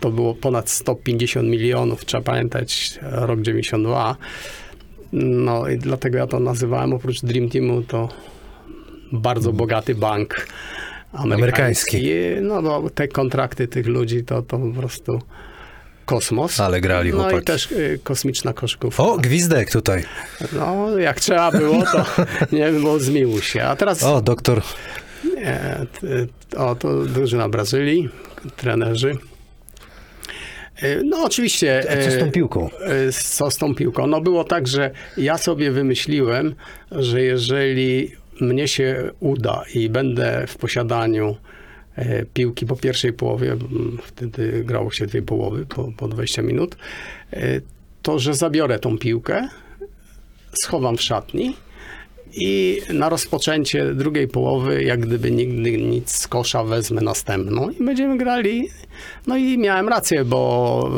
to było ponad 150 milionów, trzeba pamiętać, rok 92. No i dlatego ja to nazywałem, oprócz Dream Teamu, to bardzo bogaty bank amerykański. No bo te kontrakty tych ludzi to, to po prostu kosmos. Ale grali No i chłopaki. też y, kosmiczna koszykówka. O, gwizdek tutaj. No, jak trzeba było, to nie było zmiłuj się. A teraz O, doktor. e, t- o, to drużyna Brazylii, trenerzy. E, No oczywiście. A co z tą e, piłką? e, Co z tą piłką? No było tak, że ja sobie wymyśliłem, że jeżeli mnie się uda i będę w posiadaniu e, piłki po pierwszej połowie, wtedy grało się dwie połowy po, po 20 minut, e, to że zabiorę tą piłkę, schowam w szatni i na rozpoczęcie drugiej połowy, jak gdyby nigdy nic z kosza, wezmę następną i będziemy grali. No i miałem rację, bo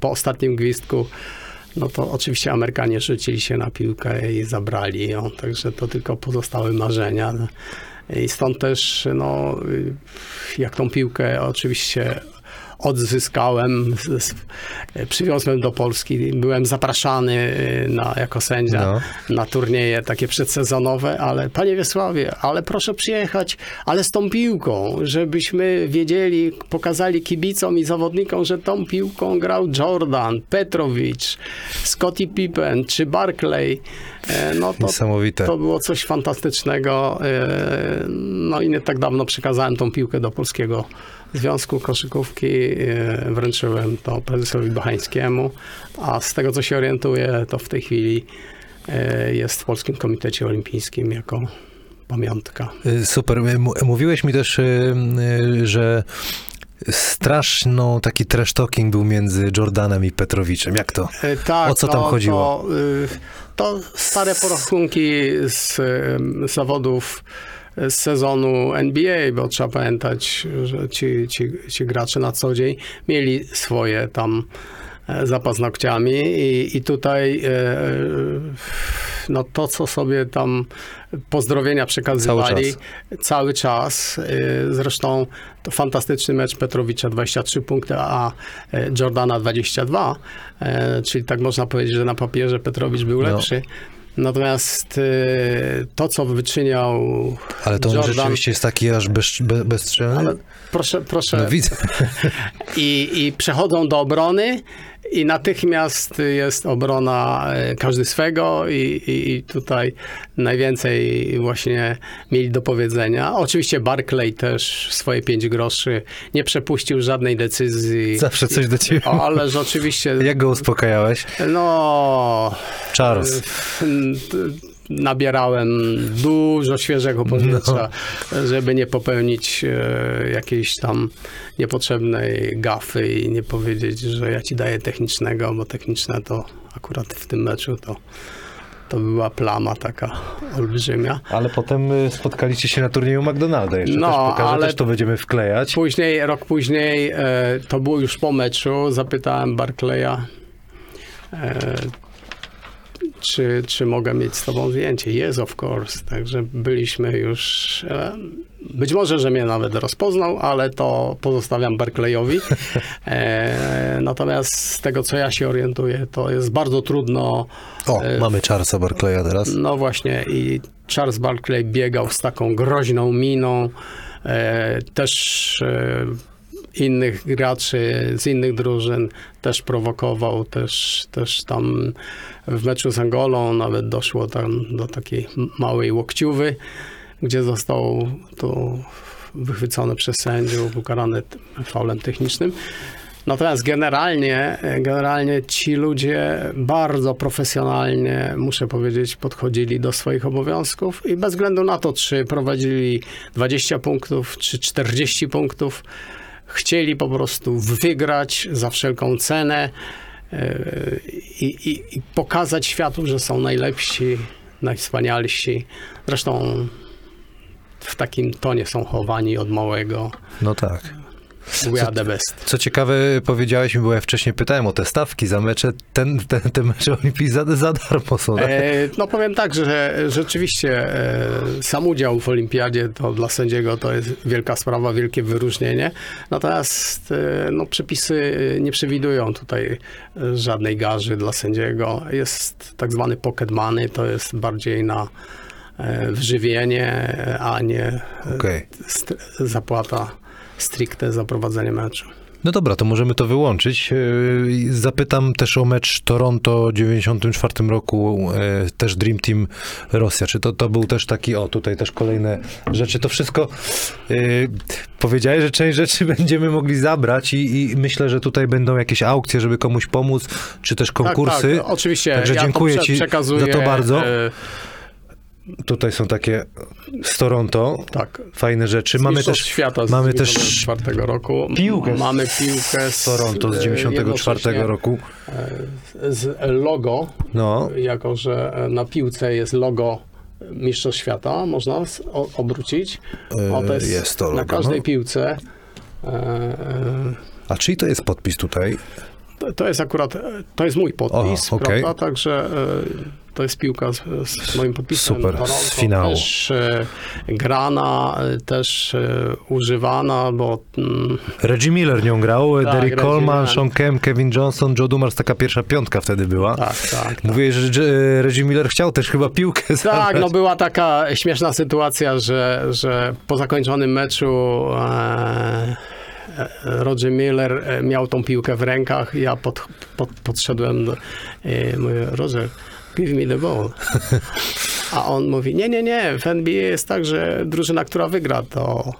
po ostatnim gwizdku no to oczywiście Amerykanie rzucili się na piłkę i zabrali ją, także to tylko pozostały marzenia. I stąd też, no, jak tą piłkę oczywiście odzyskałem, przywiozłem do Polski, byłem zapraszany na, jako sędzia No. na turnieje takie przedsezonowe, ale panie Wiesławie, ale proszę przyjechać, ale z tą piłką, żebyśmy wiedzieli, pokazali kibicom i zawodnikom, że tą piłką grał Jordan, Petrowicz, Scottie Pippen czy Barclay. E, No to, Niesamowite. to było coś fantastycznego. E, No i nie tak dawno przekazałem tą piłkę do Polskiego Związku Koszykówki. e, Wręczyłem to prezesowi Bachańskiemu, a z tego co się orientuję, to w tej chwili jest w Polskim Komitecie Olimpijskim jako pamiątka. Super. Mówiłeś mi też, że straszno taki trash talking był między Jordanem i Petrowiczem. Jak to? E, Tak, O co tam to, chodziło? To, y, to stare porachunki z y, zawodów z sezonu NBA, bo trzeba pamiętać, że ci, ci, ci gracze na co dzień mieli swoje tam za paznokciami i, i tutaj e, no to, co sobie tam pozdrowienia przekazywali czas. cały czas. Y, Zresztą to fantastyczny mecz Petrowicza 23 punkty, a e, Jordana 22. E, Czyli tak można powiedzieć, że na papierze Petrowicz był No. lepszy. Natomiast y, to, co wyczyniał Ale to Jordan, rzeczywiście jest taki aż bez, be, bezstrzelny? proszę, proszę, No widzę. i, i przechodzą do obrony i natychmiast jest obrona e, każdy swego i, i, i tutaj najwięcej właśnie mieli do powiedzenia. Oczywiście Barclay też swoje pięć groszy nie przepuścił żadnej decyzji. Zawsze coś do ciebie. O, ależ oczywiście, Jak go uspokajałeś? no, Charles. Nabierałem dużo świeżego powietrza, żeby nie popełnić e, jakiejś tam niepotrzebnej gafy i nie powiedzieć, że ja ci daję technicznego, bo techniczne to akurat w tym meczu to, to była plama taka olbrzymia. Ale potem y, spotkaliście się na turnieju McDonalda jeszcze. No, też pokażę, ale- też to będziemy wklejać. Później, rok później, e, to było już po meczu, zapytałem Barclaya, e, czy, czy mogę mieć z tobą zdjęcie. Yes, of course. Także byliśmy już, e, być może, że mnie nawet rozpoznał, ale to pozostawiam Barclayowi. E, natomiast z tego, co ja się orientuję, to jest bardzo trudno O, e, mamy Charlesa Barclaya teraz. no właśnie i Charles Barkley biegał z taką groźną miną. E, też e, innych graczy z innych drużyn też prowokował, też, też tam w meczu z Angolą nawet doszło tam do takiej małej łokciuwy, gdzie został tu wychwycony przez sędziów, ukarany faulem technicznym. Natomiast generalnie, generalnie ci ludzie bardzo profesjonalnie, muszę powiedzieć, podchodzili do swoich obowiązków i bez względu na to, czy prowadzili 20 punktów, czy 40 punktów, chcieli po prostu wygrać za wszelką cenę e, i, i, i pokazać światu, że są najlepsi, najwspanialsi. Zresztą w takim tonie są chowani od małego. No tak. We are the best. Co ciekawe, powiedziałeś mi, bo ja wcześniej pytałem o te stawki za mecze. Ten, ten, te mecze olimpijskie za, za darmo są. tak? E, no powiem tak, że rzeczywiście e, sam udział w olimpiadzie to dla sędziego to jest wielka sprawa, wielkie wyróżnienie. Natomiast e, no, przepisy nie przewidują tutaj e, żadnej garzy dla sędziego. Jest tak zwany pocket money, to jest bardziej na e, wyżywienie, a nie e, st- zapłata stricte za prowadzenie meczu. No dobra, to możemy to wyłączyć. Yy, Zapytam też o mecz Toronto w 94 roku, yy, też Dream Team Rosja. Czy to, to był też taki, o tutaj też kolejne rzeczy. To wszystko yy, powiedziałeś, że część rzeczy będziemy mogli zabrać i, i myślę, że tutaj będą jakieś aukcje, żeby komuś pomóc, czy też konkursy. Tak, tak, oczywiście. Także ja dziękuję prze- ci za to bardzo. e, Tutaj są takie z Toronto, tak. fajne rzeczy. Mamy Mistrzostw też świata z mamy też 94 roku. piłkę z- Mamy piłkę z, z Toronto z e, 94 jednocześnie, roku. e, Z logo, No, jako że na piłce jest logo Mistrzostw Świata, można obrócić. O, to E, jest, jest to na logo, każdej no. piłce. e, e, a czyli to jest podpis tutaj? To- To jest akurat, to jest mój podpis, O, okej. prawda? Także e, to jest piłka z, z moim podpisem. Super, z Toronto. finału. Też e, grana, e, też e, używana, bo mm, Reggie Miller nią grał, Tak, Derek Coleman. Sean Kemp, Kevin Johnson, Joe Dumars, taka pierwsza piątka wtedy była. tak, tak. tak. Mówię, że że Reggie Miller chciał też chyba piłkę Tak, zabrać. no była taka śmieszna sytuacja, że, że po zakończonym meczu e, e, Roger Miller e, miał tą piłkę w rękach. Ja pod, pod, podszedłem do, e, mówię, Roger, give me the ball. A on mówi, nie, nie, nie, w NBA jest tak, że drużyna, która wygra, to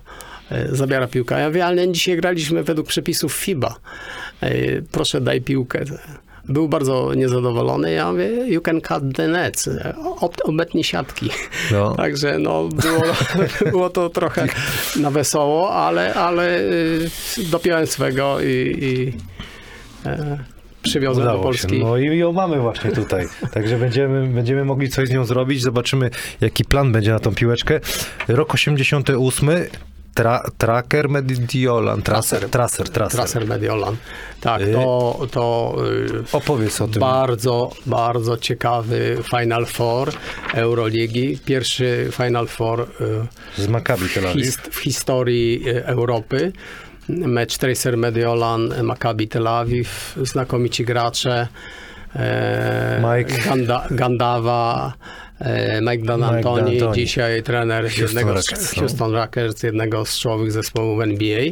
e, zabiera piłkę. Ja mówię, ale dzisiaj graliśmy według przepisów FIBA. E, Proszę, daj piłkę. Był bardzo niezadowolony. Ja mówię, you can cut the nets. Ob- Obetnij siatki. No. Także no, było, było to trochę na wesoło, ale, ale y, dopiąłem swego i, i przywiozłem do Udało się. Polski. No i ją mamy właśnie tutaj. Także będziemy, będziemy mogli coś z nią zrobić. Zobaczymy, jaki plan będzie na tą piłeczkę. Rok 88. Tra, tracker Mediolan. Tracer, tracer, tracer. Tracer Mediolan. Tak, Y. to, to y, Opowiedz o tym. bardzo, bardzo ciekawy Final Four Euroligi. Pierwszy Final Four y, Z Maccabi Tel w, historii Europy. Mecz Tracer Mediolan, Maccabi Tel Awiw, znakomici gracze. E, Mike. Ganda, Gandawa, e, Mike D'Antoni, dzisiaj trener Houston jednego Rockets, z no. Houston Rockets, jednego z czołowych zespołów NBA.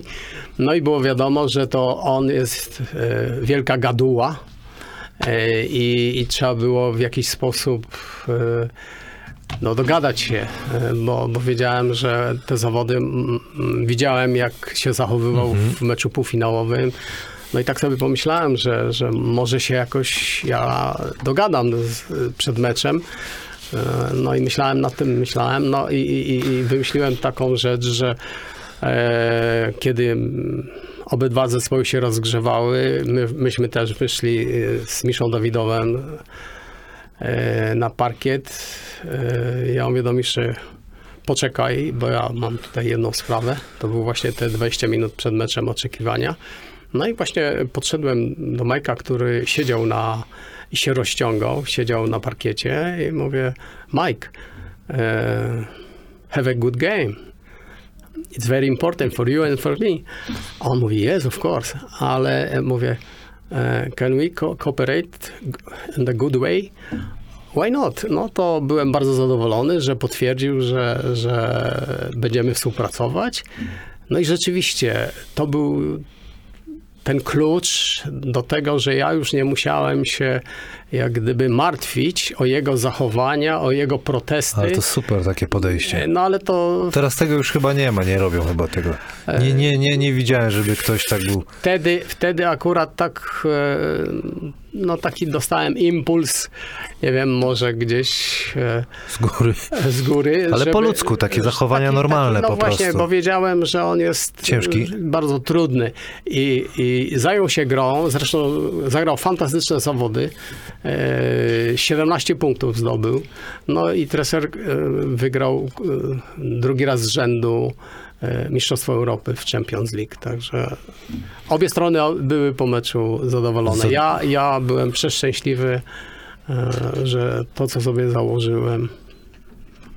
No i było wiadomo, że to on jest e, wielka gaduła i, i trzeba było w jakiś sposób no, dogadać się, e, bo, bo wiedziałem, że te zawody, widziałem jak się zachowywał w meczu półfinałowym. No i tak sobie pomyślałem, że, że może się jakoś ja dogadam z, przed meczem. E, No i myślałem nad tym, myślałem, no i, i, i wymyśliłem taką rzecz, że e, kiedy obydwa zespoły się rozgrzewały, my, myśmy też wyszli e, z Miszą Dawidowem na parkiet. E, Ja mówię do Miszy, poczekaj, bo ja mam tutaj jedną sprawę. To był właśnie te 20 minut przed meczem oczekiwania. No i właśnie podszedłem do Majka, który siedział na i się rozciągał, siedział na parkiecie i mówię, Mike, e, have a good game. It's very important for you and for me. A on mówi, yes, of course, ale e, mówię, e, can we co- cooperate in a good way? Why not? No to byłem bardzo zadowolony, że potwierdził, że, że będziemy współpracować. No i rzeczywiście to był ten klucz do tego, że ja już nie musiałem się jak gdyby martwić o jego zachowania, o jego protesty. Ale to super takie podejście. No ale to Teraz tego już chyba nie ma, nie robią chyba tego. Nie, nie, nie, nie widziałem, żeby ktoś tak był. wtedy, wtedy akurat tak, e, no taki dostałem impuls, nie wiem, może gdzieś e, Z góry. z góry. Ale po ludzku, takie zachowania normalne no po właśnie, prostu. bo wiedziałem, że on jest Ciężki? e, bardzo trudny i, i zajął się grą, zresztą zagrał fantastyczne zawody, e, 17 punktów zdobył, no i treser e, wygrał e, drugi raz z rzędu e, Mistrzostwo Europy w Champions League, także obie strony były po meczu zadowolone. Za- Ja, ja byłem przeszczęśliwy, e, że to, co sobie założyłem,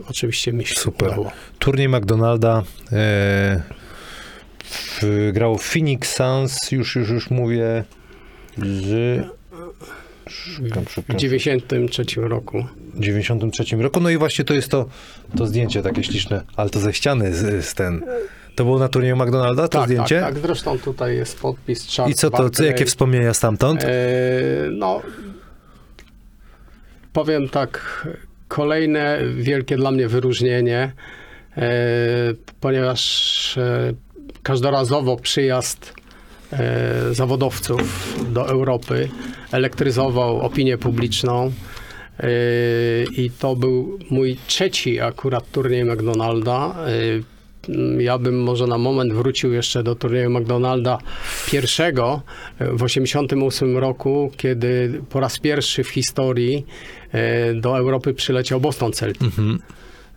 oczywiście mi się Super. udało. Turniej McDonalda e, w, grał Phoenix Suns, już, już, już mówię, z... Szukam, W szukam. 93 roku. 93 roku. No i właśnie to jest to, to zdjęcie takie śliczne, ale to ze ściany z, z ten. To było na turnieju McDonalda, to tak, zdjęcie? tak, tak. Zresztą tutaj jest podpis Charles I co to, co, jakie wspomnienia stamtąd? E, no, powiem tak, kolejne wielkie dla mnie wyróżnienie, e, ponieważ e, każdorazowo przyjazd zawodowców do Europy elektryzował opinię publiczną. E, I to był mój trzeci akurat turniej McDonalda. E, Ja bym może na moment wrócił jeszcze do turnieju McDonalda pierwszego e, w 1988 roku, kiedy po raz pierwszy w historii e, do Europy przyleciał Boston Celtic Mhm.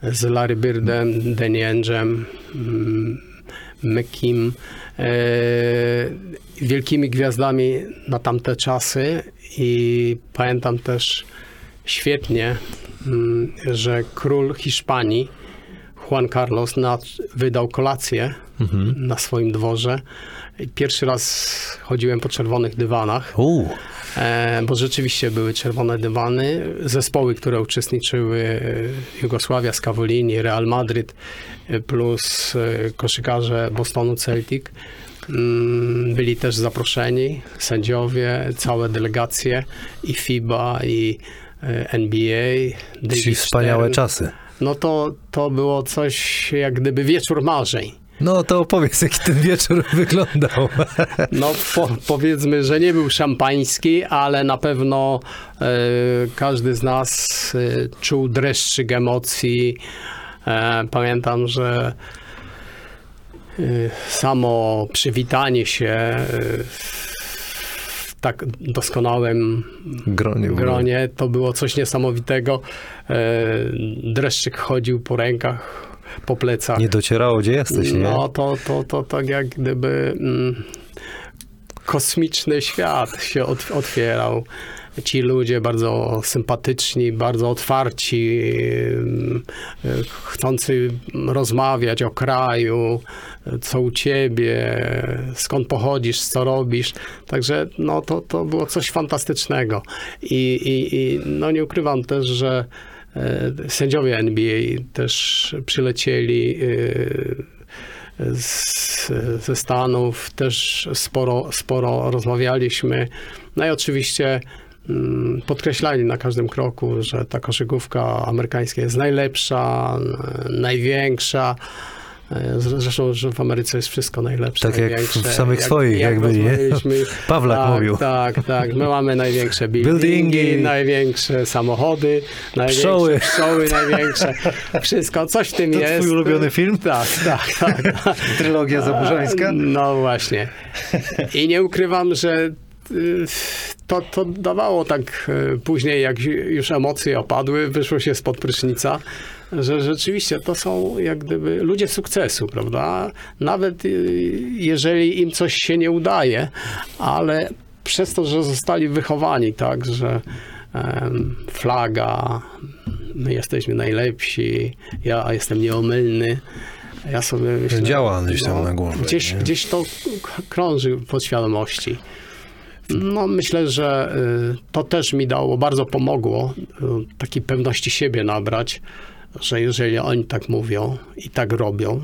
z Larry Birdem, Danny Angem, McKim, e, wielkimi gwiazdami na tamte czasy i pamiętam też świetnie, mm, że król Hiszpanii Juan Carlos na, wydał kolację na swoim dworze. Pierwszy raz chodziłem po czerwonych dywanach. E, bo rzeczywiście były czerwone dywany. Zespoły, które uczestniczyły, e, Jugosławia, Scavolini, Real Madryt, e, plus e, koszykarze Bostonu Celtic, mm, byli też zaproszeni, sędziowie, całe delegacje i FIBA, i e, NBA. Czyli wspaniałe czasy. No to, to było coś jak gdyby wieczór marzeń. No to opowiedz, jaki ten wieczór wyglądał. No po, powiedzmy, że nie był szampański, ale na pewno e, każdy z nas e, czuł dreszczyk emocji. E, pamiętam, że samo przywitanie się w tak doskonałym Gronie. gronie to było coś niesamowitego. Dreszczyk chodził po rękach, po plecach. Nie docierało, gdzie jesteś, nie? No to, to, to tak jak gdyby mm, kosmiczny świat się ot, otwierał. Ci ludzie bardzo sympatyczni, bardzo otwarci, mm, chcący rozmawiać o kraju, co u ciebie, skąd pochodzisz, co robisz. Także no, to, to było coś fantastycznego. I, i, i no, nie ukrywam też, że sędziowie NBA też przylecieli e, z, ze Stanów, też sporo, sporo rozmawialiśmy. No i oczywiście mm, podkreślali na każdym kroku, że ta koszykówka amerykańska jest najlepsza, największa. E, zre- Zresztą, że w Ameryce jest wszystko najlepsze. Tak jak w- samych swoich, jak byli, nie? Pawlak tak, mówił. Tak, tak. My mamy największe buildingi, Buildingi. największe samochody, największe Pszczoły. pszczoły największe. Wszystko, coś w tym To jest. twój ulubiony film? Tak, tak, tak. Trylogia zaburzańska? No właśnie. I nie ukrywam, że y, to, to dawało tak y, później, jak już emocje opadły, wyszło się spod prysznica, że rzeczywiście to są jak gdyby ludzie sukcesu, prawda? Nawet y, jeżeli im coś się nie udaje, ale przez to, że zostali wychowani tak, że flaga, my jesteśmy najlepsi, ja jestem nieomylny, ja sobie myślę... Działa gdzieś tam na głowie, Gdzieś, nie? gdzieś to krąży w podświadomości. No, myślę, że y, to też mi dało, bardzo pomogło y, takiej pewności siebie nabrać, że jeżeli oni tak mówią i tak robią,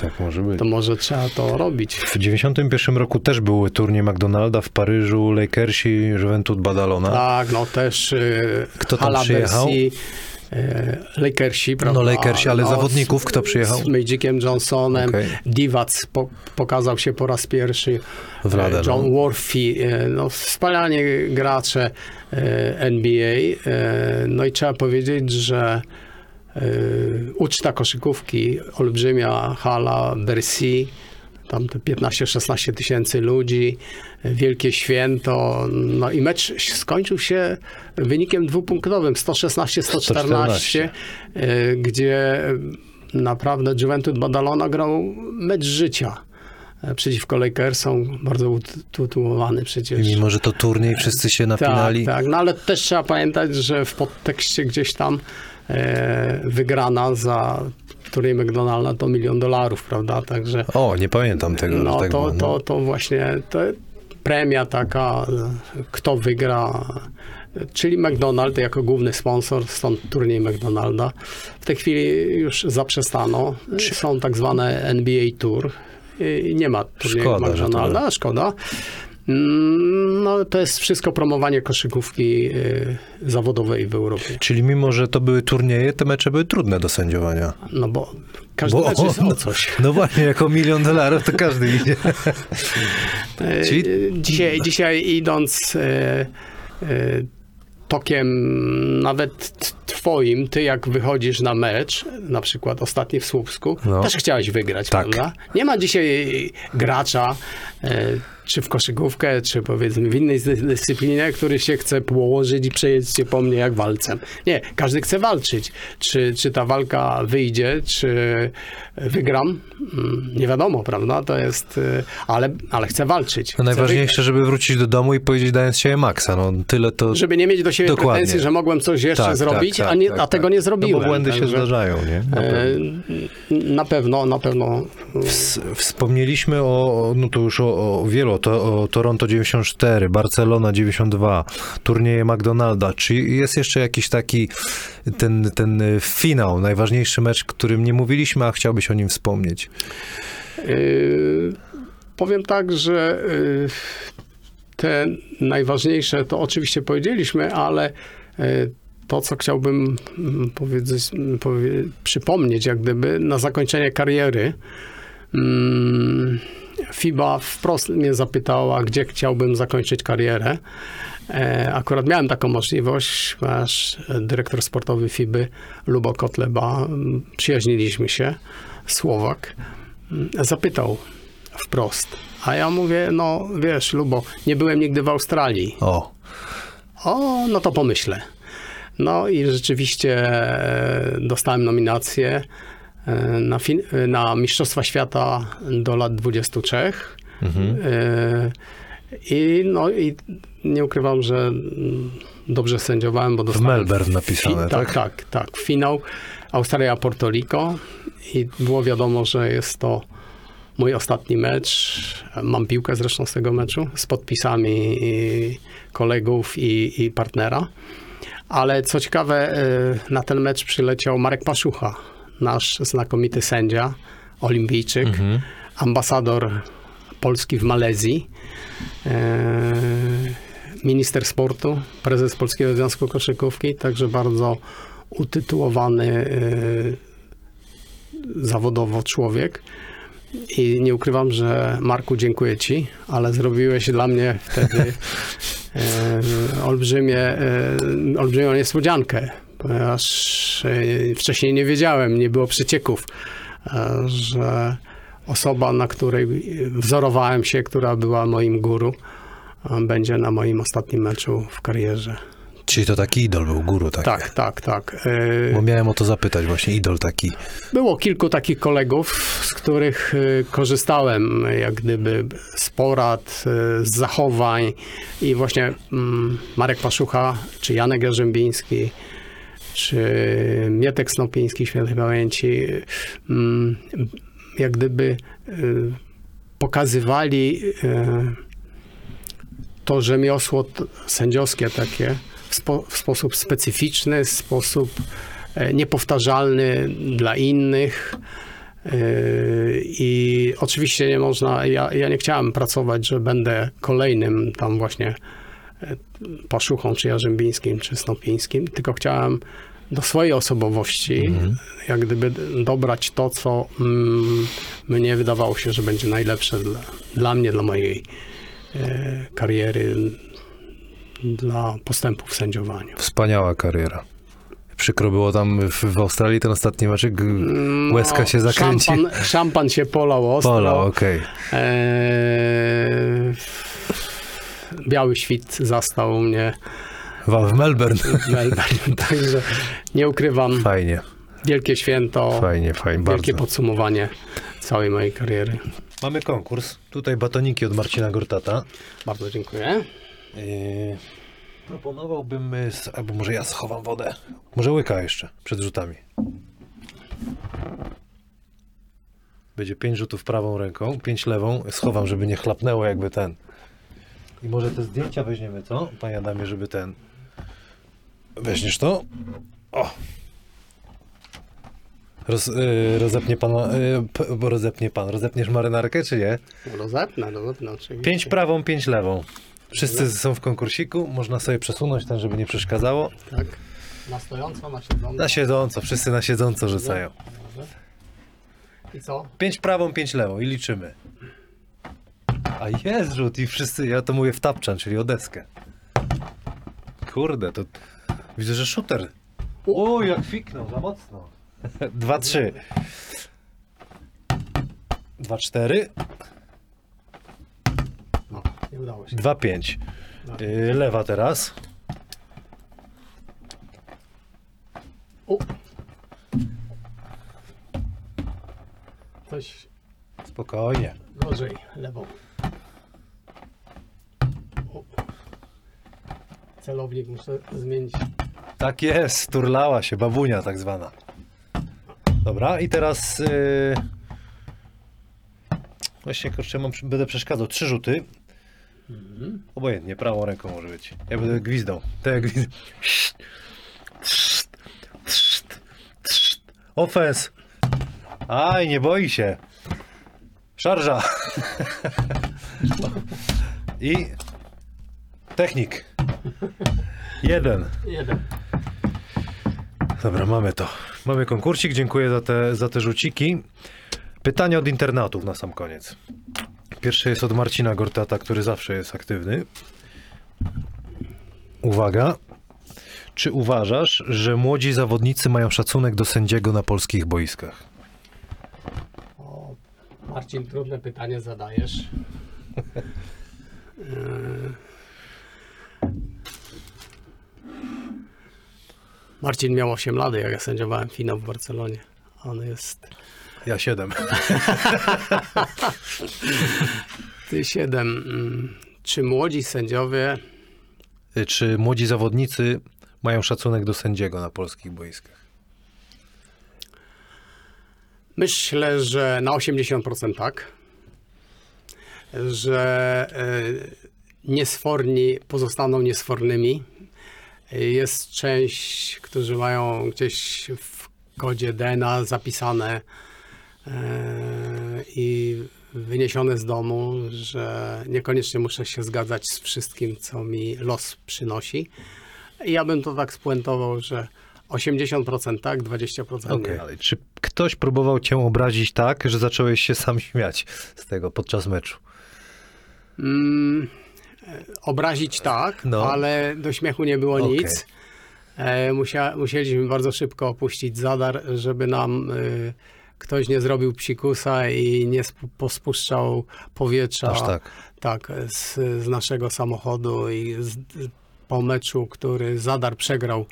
Tak może być. to może trzeba to robić. W 91 roku też były turniej McDonalda w Paryżu, Lakersi, Juventud Badalona. Tak, no też y, Kto tam Hala przyjechał? Y, Lakersi, prawda? No, Lakersi, ale No, zawodników kto przyjechał? Z Magiciem Johnsonem. Okej. Divac po, pokazał się po raz pierwszy. Wladę, John no. Worthy, e, no wspaniali gracze NBA. e, No i trzeba powiedzieć, że e, uczta koszykówki, olbrzymia hala Bercy, tam te 15-16 tysięcy ludzi, e, wielkie święto. No i mecz skończył się wynikiem dwupunktowym 116-114, e, gdzie naprawdę Juventud Badalona grał mecz życia e, przeciwko Lakersom, bardzo utytułowany przecież. Mimo, że to turniej, wszyscy się napinali. Tak, tak, no ale też trzeba pamiętać, że w podtekście gdzieś tam e, wygrana za turniej McDonalda to milion dolarów, prawda? Także O, nie pamiętam tego, no tak to, było. No. to, to właśnie to premia taka, e, kto wygra, czyli McDonald jako główny sponsor, stąd turniej McDonalda. W tej chwili już zaprzestano. Są tak zwane NBA Tour i nie ma turnieju Szkoda, że to- McDonalda, a szkoda. Mm, No, to jest wszystko promowanie koszykówki y, zawodowej w Europie. Czyli mimo, że to były turnieje, te mecze były trudne do sędziowania. No bo każdy Bo- mecz jest o coś. No właśnie, jako milion dolarów to każdy idzie. E, Czyli- e, Dzisiaj, dzisiaj idąc tokiem nawet twoim, ty jak wychodzisz na mecz, na przykład ostatni w Słupsku, No. też chciałeś wygrać, Tak. prawda? Nie ma dzisiaj gracza, e, czy w koszykówkę, czy powiedzmy w innej dy- dyscyplinie, który się chce położyć i przejeść się po mnie jak walcem. Nie, każdy chce walczyć. Czy, czy ta walka wyjdzie, czy wygram? Mm, Nie wiadomo, prawda? To jest, e, ale, ale chcę walczyć. No Chcę najważniejsze, żeby wrócić do domu i powiedzieć dając siebie maksa. No tyle to... żeby nie mieć do siebie Dokładnie. pretensji, że mogłem coś jeszcze Tak, zrobić, tak, a, tak, nie, tak, a tego tak. nie zrobiłem. No bo błędy się zdarzają, nie? Na e, pewno. Na pewno, na pewno. Ws- Wspomnieliśmy o, o- no to już o, o wielu, o, to, o Toronto 94, Barcelona 92, turnieje McDonalda. Czy jest jeszcze jakiś taki ten, ten y, finał, najważniejszy mecz, którym nie mówiliśmy, a chciałbyś o nim wspomnieć? Yy, powiem tak, że yy, te najważniejsze to oczywiście powiedzieliśmy, ale yy, to, co chciałbym mm, powiedzieć, mm, powie, przypomnieć, jak gdyby na zakończenie kariery. mm, FIBA wprost mnie zapytała, gdzie chciałbym zakończyć karierę. E, Akurat miałem taką możliwość, nasz dyrektor sportowy FIBY, Lubo Kotleba, mm, przyjaźniliśmy się, Słowak, mm, zapytał wprost. A ja mówię, no wiesz, Lubo, nie byłem nigdy w Australii. O, O, no to pomyślę. No i rzeczywiście e, dostałem nominację na, fin- e, na Mistrzostwa Świata do lat 23. E, I, no, I nie ukrywam, że dobrze sędziowałem, bo dostałem... Melbourne napisane, tak? Tak, tak, tak. Finał Australia-Porto Rico i było wiadomo, że jest to mój ostatni mecz. Mam piłkę zresztą z tego meczu z podpisami i kolegów i, i partnera. Ale co ciekawe, na ten mecz przyleciał Marek Paszucha, nasz znakomity sędzia, olimpijczyk, ambasador Polski w Malezji, e, minister sportu, prezes Polskiego Związku Koszykówki, także bardzo utytułowany e, zawodowo człowiek. I nie ukrywam, że Marku, dziękuję Ci, ale zrobiłeś dla mnie wtedy e, olbrzymie, olbrzymią niespodziankę, ponieważ e, wcześniej nie wiedziałem, nie było przecieków, e, że osoba, na której wzorowałem się, która była moim guru, e, będzie na moim ostatnim meczu w karierze. Czyli to taki idol był, guru taki. Tak, tak, tak. Bo miałem o to zapytać właśnie, idol taki. Było kilku takich kolegów, z których korzystałem, jak gdyby z porad, z zachowań i właśnie mm, Marek Paszucha, czy Janek Jarzębiński, czy Mietek Snopiński świętej pamięci, mm, jak gdyby y, pokazywali y, to rzemiosło sędziowskie takie w, spo, w sposób specyficzny, w sposób e, niepowtarzalny dla innych. E, I oczywiście nie można, ja, ja nie chciałem pracować, że będę kolejnym tam właśnie e, Paszuchą, czy Jarzębińskim, czy Snopińskim, tylko chciałem do swojej osobowości jak gdyby dobrać to, co mm, mnie wydawało się, że będzie najlepsze dla, dla mnie, dla mojej e, kariery, dla postępu w sędziowaniu. Wspaniała kariera. Przykro było tam w, w Australii ten ostatni meczek, g- łezka się zakręci. No, Szampan, szampan się polał ostro. Pola, okej. Eee, biały świt zastał mnie W Melbourne. w Melbourne, także nie ukrywam, Fajnie, wielkie święto, fajnie, fajnie, wielkie bardzo. podsumowanie całej mojej kariery. Mamy konkurs. Tutaj batoniki od Marcina Gortata. Bardzo dziękuję. Yy, proponowałbym, s- albo może ja schowam wodę. Może łyka jeszcze przed rzutami. Będzie pięć rzutów prawą ręką, pięć lewą. Schowam, żeby nie chlapnęło jakby ten. I może te zdjęcia weźmiemy, co? Panie Adamie, żeby ten... Weźmiesz to? O! Roz, yy, rozepnie pan, yy, bo rozepnie pan. Rozepniesz marynarkę, czy nie? Rozepnę, rozepnę oczywiście. Pięć prawą, pięć lewą. Wszyscy są w konkursiku, można sobie przesunąć ten, żeby nie przeszkadzało. Tak. Na stojąco, na siedząco. Na siedząco, wszyscy na siedząco rzucają. I co? Pięć prawą, pięć lewą i liczymy. A jest rzut i wszyscy, ja to mówię w tapczan, czyli o deskę. Kurde, to widzę, że shooter. O, jak fiknął, za mocno. Dwa, trzy. Dwa, cztery. No, nie udało się. Dwa, pięć. Yy, lewa teraz. O! Coś Spokojnie. gorzej, lewą. Celownik muszę zmienić. Tak jest, turlała się, babunia tak zwana. Dobra, i teraz. Yy... Właśnie, kurczę, mam, będę przeszkadzał. Trzy rzuty. Obojętnie, prawą ręką może być. Ja będę gwizdał. To jak gwizd... Ofens. Aj, nie boi się. Szarża. I technik. Jeden. Jeden. Dobra, mamy to. Mamy konkursik, dziękuję za te, za te rzuciki. Pytanie od internautów na sam koniec. Pierwsze jest od Marcina Gortata, który zawsze jest aktywny. Uwaga. Czy uważasz, że młodzi zawodnicy mają szacunek do sędziego na polskich boiskach? O, Marcin, trudne pytanie zadajesz. Marcin miał 8 lat, jak ja sędziowałem finał w Barcelonie. On jest Ja siedem. ty 7. Czy młodzi sędziowie Y, Czy młodzi zawodnicy mają szacunek do sędziego na polskich boiskach? Myślę, że na 80% tak. Że e, niesforni pozostaną niesfornymi. Jest część, którzy mają gdzieś w kodzie DNA zapisane e, i wyniesione z domu, że niekoniecznie muszę się zgadzać z wszystkim, co mi los przynosi. I ja bym to tak spuentował, że 80% tak, 20% Okej, nie. ale czy ktoś próbował cię obrazić tak, że zacząłeś się sam śmiać z tego podczas meczu? Mm, obrazić tak, No. ale do śmiechu nie było Okej. nic. E, musia, musieliśmy bardzo szybko opuścić Zadar, żeby nam e, ktoś nie zrobił psikusa i nie spu- pospuszczał powietrza tak. tak, z, z naszego samochodu i z, po meczu, który Zadar przegrał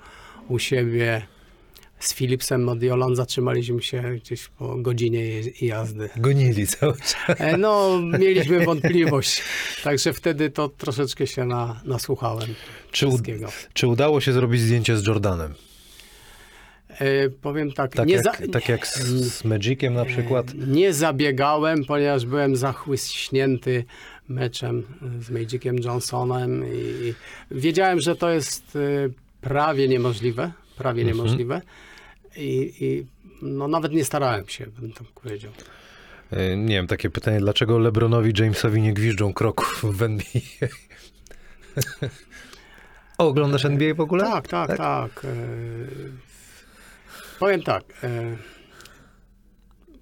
u siebie z Philipsem Modiolan, zatrzymaliśmy się gdzieś po godzinie jazdy. Gonili cały czas. E, No, mieliśmy wątpliwość, także wtedy to troszeczkę się na, nasłuchałem Czy, u, czy udało się zrobić zdjęcie z Jordanem? E, powiem tak, Tak, jak, za, tak jak z, z Magiciem na przykład? nie zabiegałem, ponieważ byłem zachłyśnięty meczem z Magiciem Johnsonem i wiedziałem, że to jest e, prawie niemożliwe, prawie Mhm. I, i no, nawet nie starałem się, bym tak powiedział. E, Nie wiem, takie pytanie, dlaczego Lebronowi Jamesowi nie gwiżdżą kroków w NBA? o, oglądasz NBA w ogóle? Tak, tak, tak. E, powiem tak. E,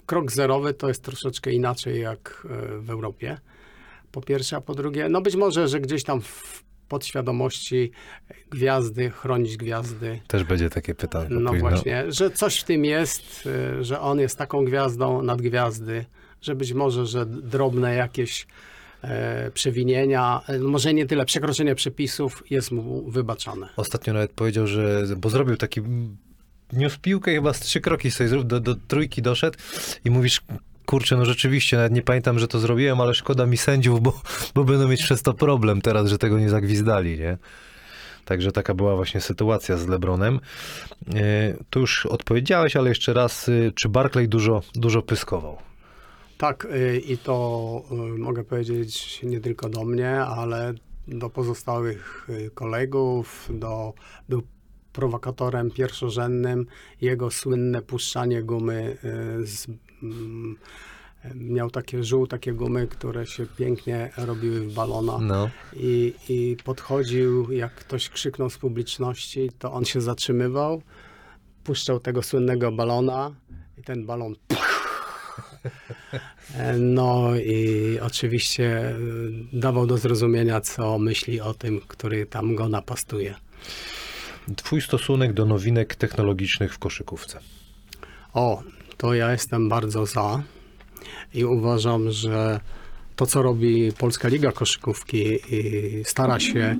krok zerowy to jest troszeczkę inaczej jak e, w Europie. Po pierwsze, a po drugie, no być może, że gdzieś tam w podświadomości gwiazdy, chronić gwiazdy. Też będzie takie pytanie. No powinno. właśnie, że coś w tym jest, e, że on jest taką gwiazdą nad gwiazdy, że być może, że drobne jakieś e, przewinienia, e, może nie tyle przekroczenie przepisów jest mu wybaczane. Ostatnio nawet powiedział, że, bo zrobił taki, niósł piłkę chyba z trzy kroki sobie zrobił, do, do trójki doszedł i mówisz, kurczę, no rzeczywiście, nawet nie pamiętam, że to zrobiłem, ale szkoda mi sędziów, bo, bo będą mieć przez to problem teraz, że tego nie zagwizdali, nie? Także taka była właśnie sytuacja z Lebronem. E, tu już odpowiedziałeś, ale jeszcze raz, y, czy Barclay dużo, dużo pyskował? Tak, y, i to mogę powiedzieć nie tylko do mnie, ale do pozostałych kolegów, do, był prowokatorem pierwszorzędnym. Jego słynne puszczanie gumy z, miał takie żół, takie gumy, które się pięknie robiły w balona. No. I, I podchodził, jak ktoś krzyknął z publiczności, to on się zatrzymywał, puszczał tego słynnego balona i ten balon. No i oczywiście e, dawał do zrozumienia, co myśli o tym, który tam go napastuje. Twój stosunek do nowinek technologicznych w koszykówce. O, to ja jestem bardzo za i uważam, że to, co robi Polska Liga Koszykówki i stara się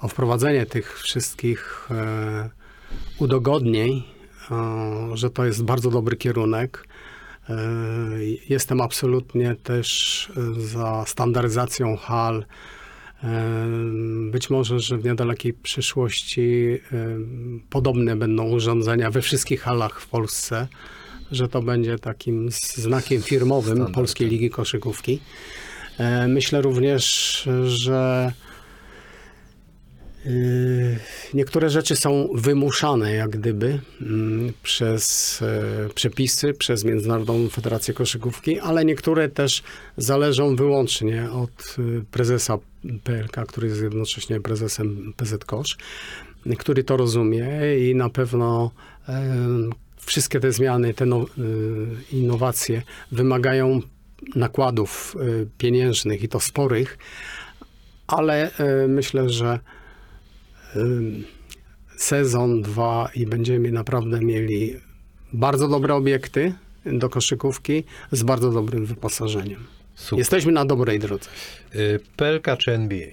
o wprowadzenie tych wszystkich e, udogodnień, e, że to jest bardzo dobry kierunek. E, jestem absolutnie też za standaryzacją hal. Być może, że w niedalekiej przyszłości podobne będą urządzenia we wszystkich halach w Polsce, że to będzie takim znakiem firmowym Standard, Polskiej tak. Ligi Koszykówki. E, Myślę również, że y, niektóre rzeczy są wymuszane jak gdyby mm, przez e, przepisy, przez Międzynarodową Federację Koszykówki, ale niektóre też zależą wyłącznie od y, prezesa PLK, który jest jednocześnie prezesem PZ Kosz, który to rozumie i na pewno em, wszystkie te zmiany, te no, y, innowacje wymagają nakładów y, pieniężnych i to sporych, ale y, myślę, że sezon, dwa i będziemy naprawdę mieli bardzo dobre obiekty do koszykówki z bardzo dobrym wyposażeniem. Super. Jesteśmy na dobrej drodze. PLK czy NBA?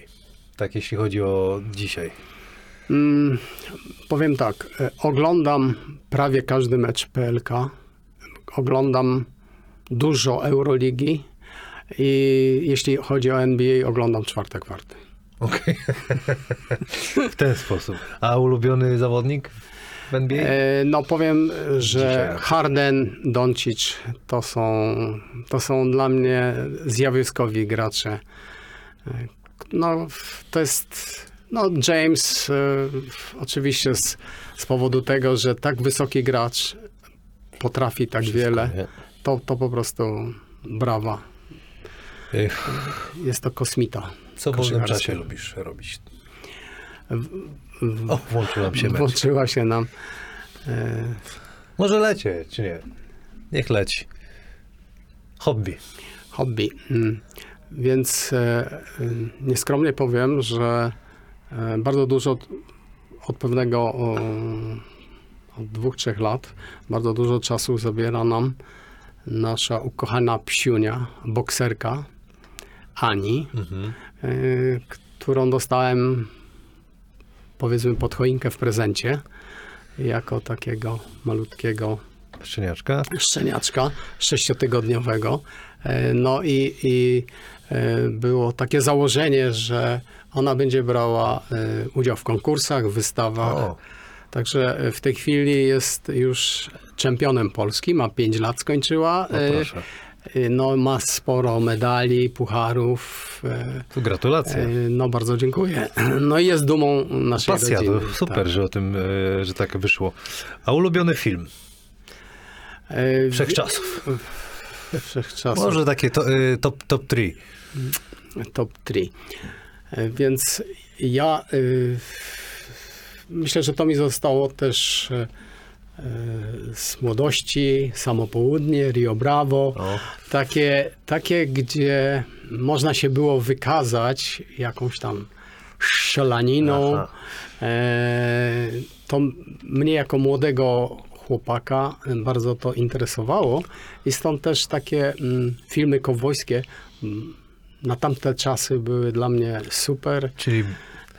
Tak jeśli chodzi o dzisiaj. Mm, powiem tak, e, oglądam prawie każdy mecz PLK, oglądam dużo Euroligi i jeśli chodzi o NBA, oglądam czwarte kwarty. Okej. w ten sposób. A ulubiony zawodnik w NBA? E, No powiem, że. Harden, Doncic to są, to są dla mnie zjawiskowi gracze. E, No to jest, no James e, oczywiście z, z powodu tego, że tak wysoki gracz potrafi tak wiele, Nie? to, to po prostu brawa. Y, Jest to kosmita. Co w wolnym czasie lubisz robić? O, włączyłam się mecz. Włączyła się nam. E, Może lecieć, czy nie? Niech leci. Hobby. hobby. Mm. Więc e, y, nieskromnie powiem, że e, bardzo dużo od, od pewnego od dwóch, trzech lat, bardzo dużo czasu zabiera nam nasza ukochana psiunia, bokserka Ani, Mhm. y, którą dostałem powiedzmy pod choinkę w prezencie jako takiego malutkiego Szczeniaczka. szczeniaczka sześciotygodniowego. E, No i, i e, było takie założenie, że ona będzie brała e, udział w konkursach, wystawach. O. Także e, w tej chwili jest już czempionem Polski, ma 5 lat skończyła. No E, No, ma sporo medali, pucharów. Tu gratulacje. No bardzo dziękuję. No i jest dumą naszej Pasja, rodziny. to super, Tak. że o tym, że tak wyszło. A ulubiony film? Wszechczasów. Wszechczasów. Może takie to, top, top 3. top 3. Więc ja y, myślę, że to mi zostało też e, e, z młodości, samo południe, Rio Bravo. O. Takie, takie, gdzie można się było wykazać jakąś tam strzelaniną. Aha. E, to mnie jako młodego chłopaka bardzo to interesowało i stąd też takie mm, filmy kowbojskie mm, na tamte czasy były dla mnie super Czyli,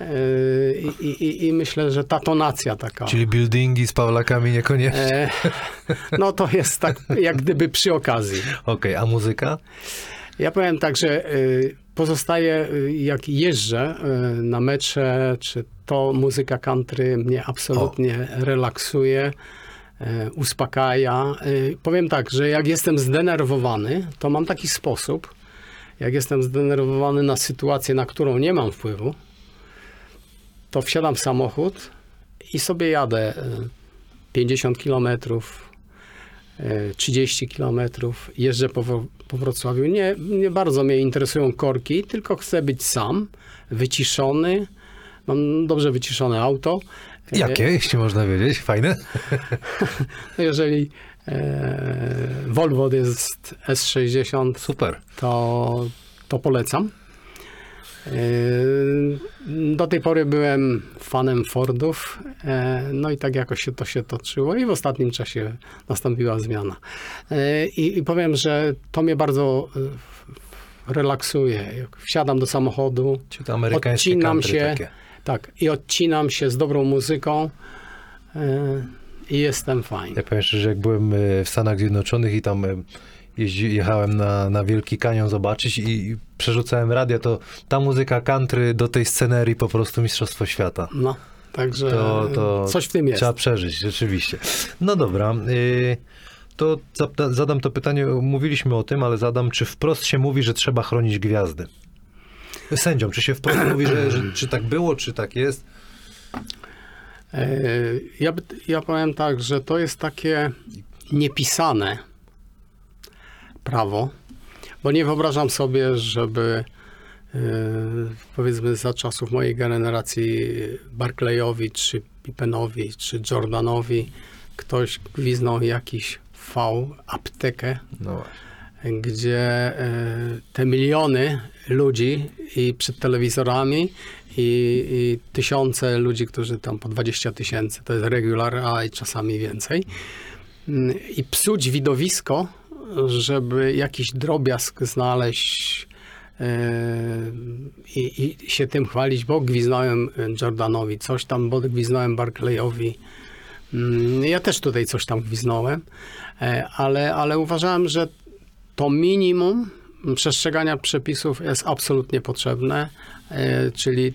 E, i, i, i myślę, że ta tonacja taka. czyli buildingi z Pawlakami niekoniecznie. E, no to jest tak jak gdyby przy okazji. Okej, a muzyka? Ja powiem tak, że y, pozostaje, y, jak jeżdżę y, na mecze, czy to muzyka country mnie absolutnie relaksuje, y, uspokaja. Powiem tak, że jak jestem zdenerwowany, to mam taki sposób, jak jestem zdenerwowany na sytuację, na którą nie mam wpływu, to wsiadam w samochód i sobie jadę y, 50 kilometrów, e, 30 kilometrów, jeżdżę po, po Wrocławiu. Nie, nie bardzo mnie interesują korki, tylko chcę być sam, wyciszony. Mam dobrze wyciszone auto. E, Jakie, jeśli można wiedzieć? Fajne? Jeżeli e, Volvo jest S60, Super. to, to polecam. E, Do tej pory byłem fanem Fordów, e, no i tak jakoś się to się toczyło i w ostatnim czasie nastąpiła zmiana. E, I, i powiem, że to mnie bardzo e, relaksuje. Wsiadam do samochodu, odcinam się, takie? tak, i odcinam się z dobrą muzyką e, i jestem fajny. Ja powiem szczerze, że jak byłem e, w Stanach Zjednoczonych i tam e, jeździ, jechałem na, na Wielki Kanion zobaczyć i, przerzucałem radio, to ta muzyka country do tej scenerii po prostu Mistrzostwo Świata. No, także To, to coś w tym jest. Trzeba przeżyć, rzeczywiście. No dobra, y, to zadam to pytanie, mówiliśmy o tym, ale zadam, czy wprost się mówi, że trzeba chronić gwiazdy? Sędziom, czy się wprost mówi, że, że czy tak było, czy tak jest? E, Ja, ja powiem tak, że to jest takie niepisane prawo, bo nie wyobrażam sobie, żeby e, powiedzmy za czasów mojej generacji Barclayowi, czy Pippenowi, czy Jordanowi ktoś gwiznął jakiś V, aptekę, No gdzie e, te miliony ludzi i przed telewizorami i, i tysiące ludzi, którzy tam po 20 tysięcy, to jest regular, a czasami więcej. Mm, I psuć widowisko, żeby jakiś drobiazg znaleźć e, i, i się tym chwalić, bo gwiznąłem Jordanowi coś tam, bo gwiznąłem Barclayowi. Mm, Ja też tutaj coś tam gwiznąłem, e, ale, ale uważałem, że to minimum przestrzegania przepisów jest absolutnie potrzebne, e, czyli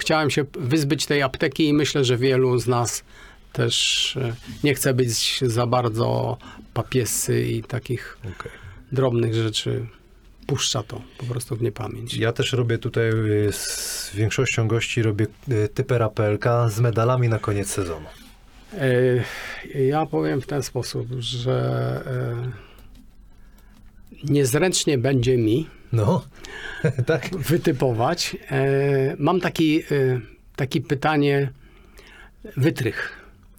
chciałem się wyzbyć tej apteki i myślę, że wielu z nas też e, nie chce być za bardzo papiesy i takich Okej. drobnych rzeczy. Puszcza to po prostu w niepamięć. Ja też robię tutaj y, z większością gości robię y, typera PLK z medalami na koniec sezonu. E, Ja powiem w ten sposób, że e, niezręcznie będzie mi, No, tak? wytypować. E, mam taki, e, taki pytanie, wytrych.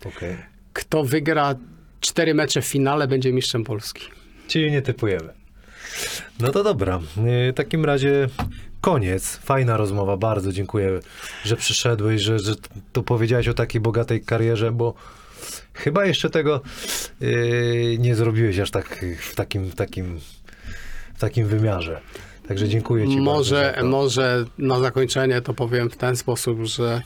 Okej. Kto wygra cztery mecze w finale, będzie mistrzem Polski. Czyli nie typujemy. No to dobra. W takim razie koniec. Fajna rozmowa. Bardzo dziękuję, że przyszedłeś, że, że to powiedziałeś o takiej bogatej karierze, bo chyba jeszcze tego yy, nie zrobiłeś aż tak w takim, takim, w takim wymiarze. Także dziękuję ci Może, bardzo. może na zakończenie to powiem w ten sposób, że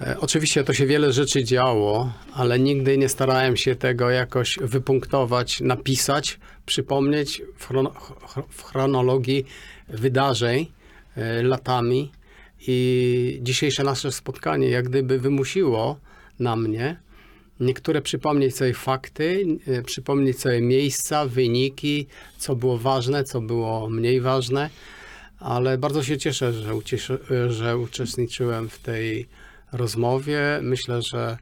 e, oczywiście to się wiele rzeczy działo, ale nigdy nie starałem się tego jakoś wypunktować, napisać, przypomnieć w, chrono, ch- w chronologii wydarzeń e, latami. I dzisiejsze nasze spotkanie jak gdyby wymusiło na mnie niektóre przypomnieć sobie fakty, e, przypomnieć sobie miejsca, wyniki, co było ważne, co było mniej ważne, ale bardzo się cieszę, że, ucieszy, że uczestniczyłem w tej rozmowie. Myślę, że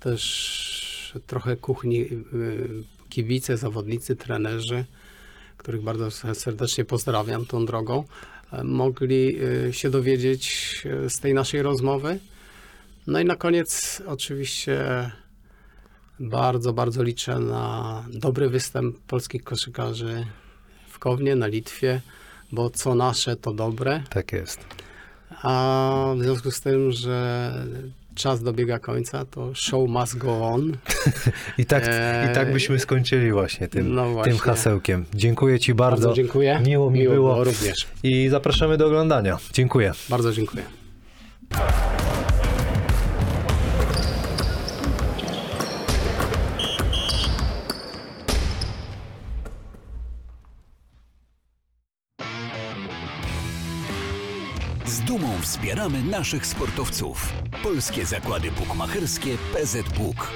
też trochę kuchni y, kibice, zawodnicy, trenerzy, których bardzo serdecznie pozdrawiam tą drogą, e, mogli się dowiedzieć e, z tej naszej rozmowy. No i na koniec oczywiście bardzo, bardzo liczę na dobry występ polskich koszykarzy w Kownie, na Litwie, bo co nasze to dobre, Tak jest. a w związku z tym, że czas dobiega końca, to show must go on. I tak, Eee, I tak byśmy skończyli właśnie tym, no właśnie. tym hasełkiem. Dziękuję ci bardzo. Bardzo dziękuję. Miło mi Miło było. było również. I zapraszamy do oglądania. Dziękuję. Bardzo dziękuję. Wspieramy naszych sportowców. Polskie Zakłady Bukmacherskie PZBuk.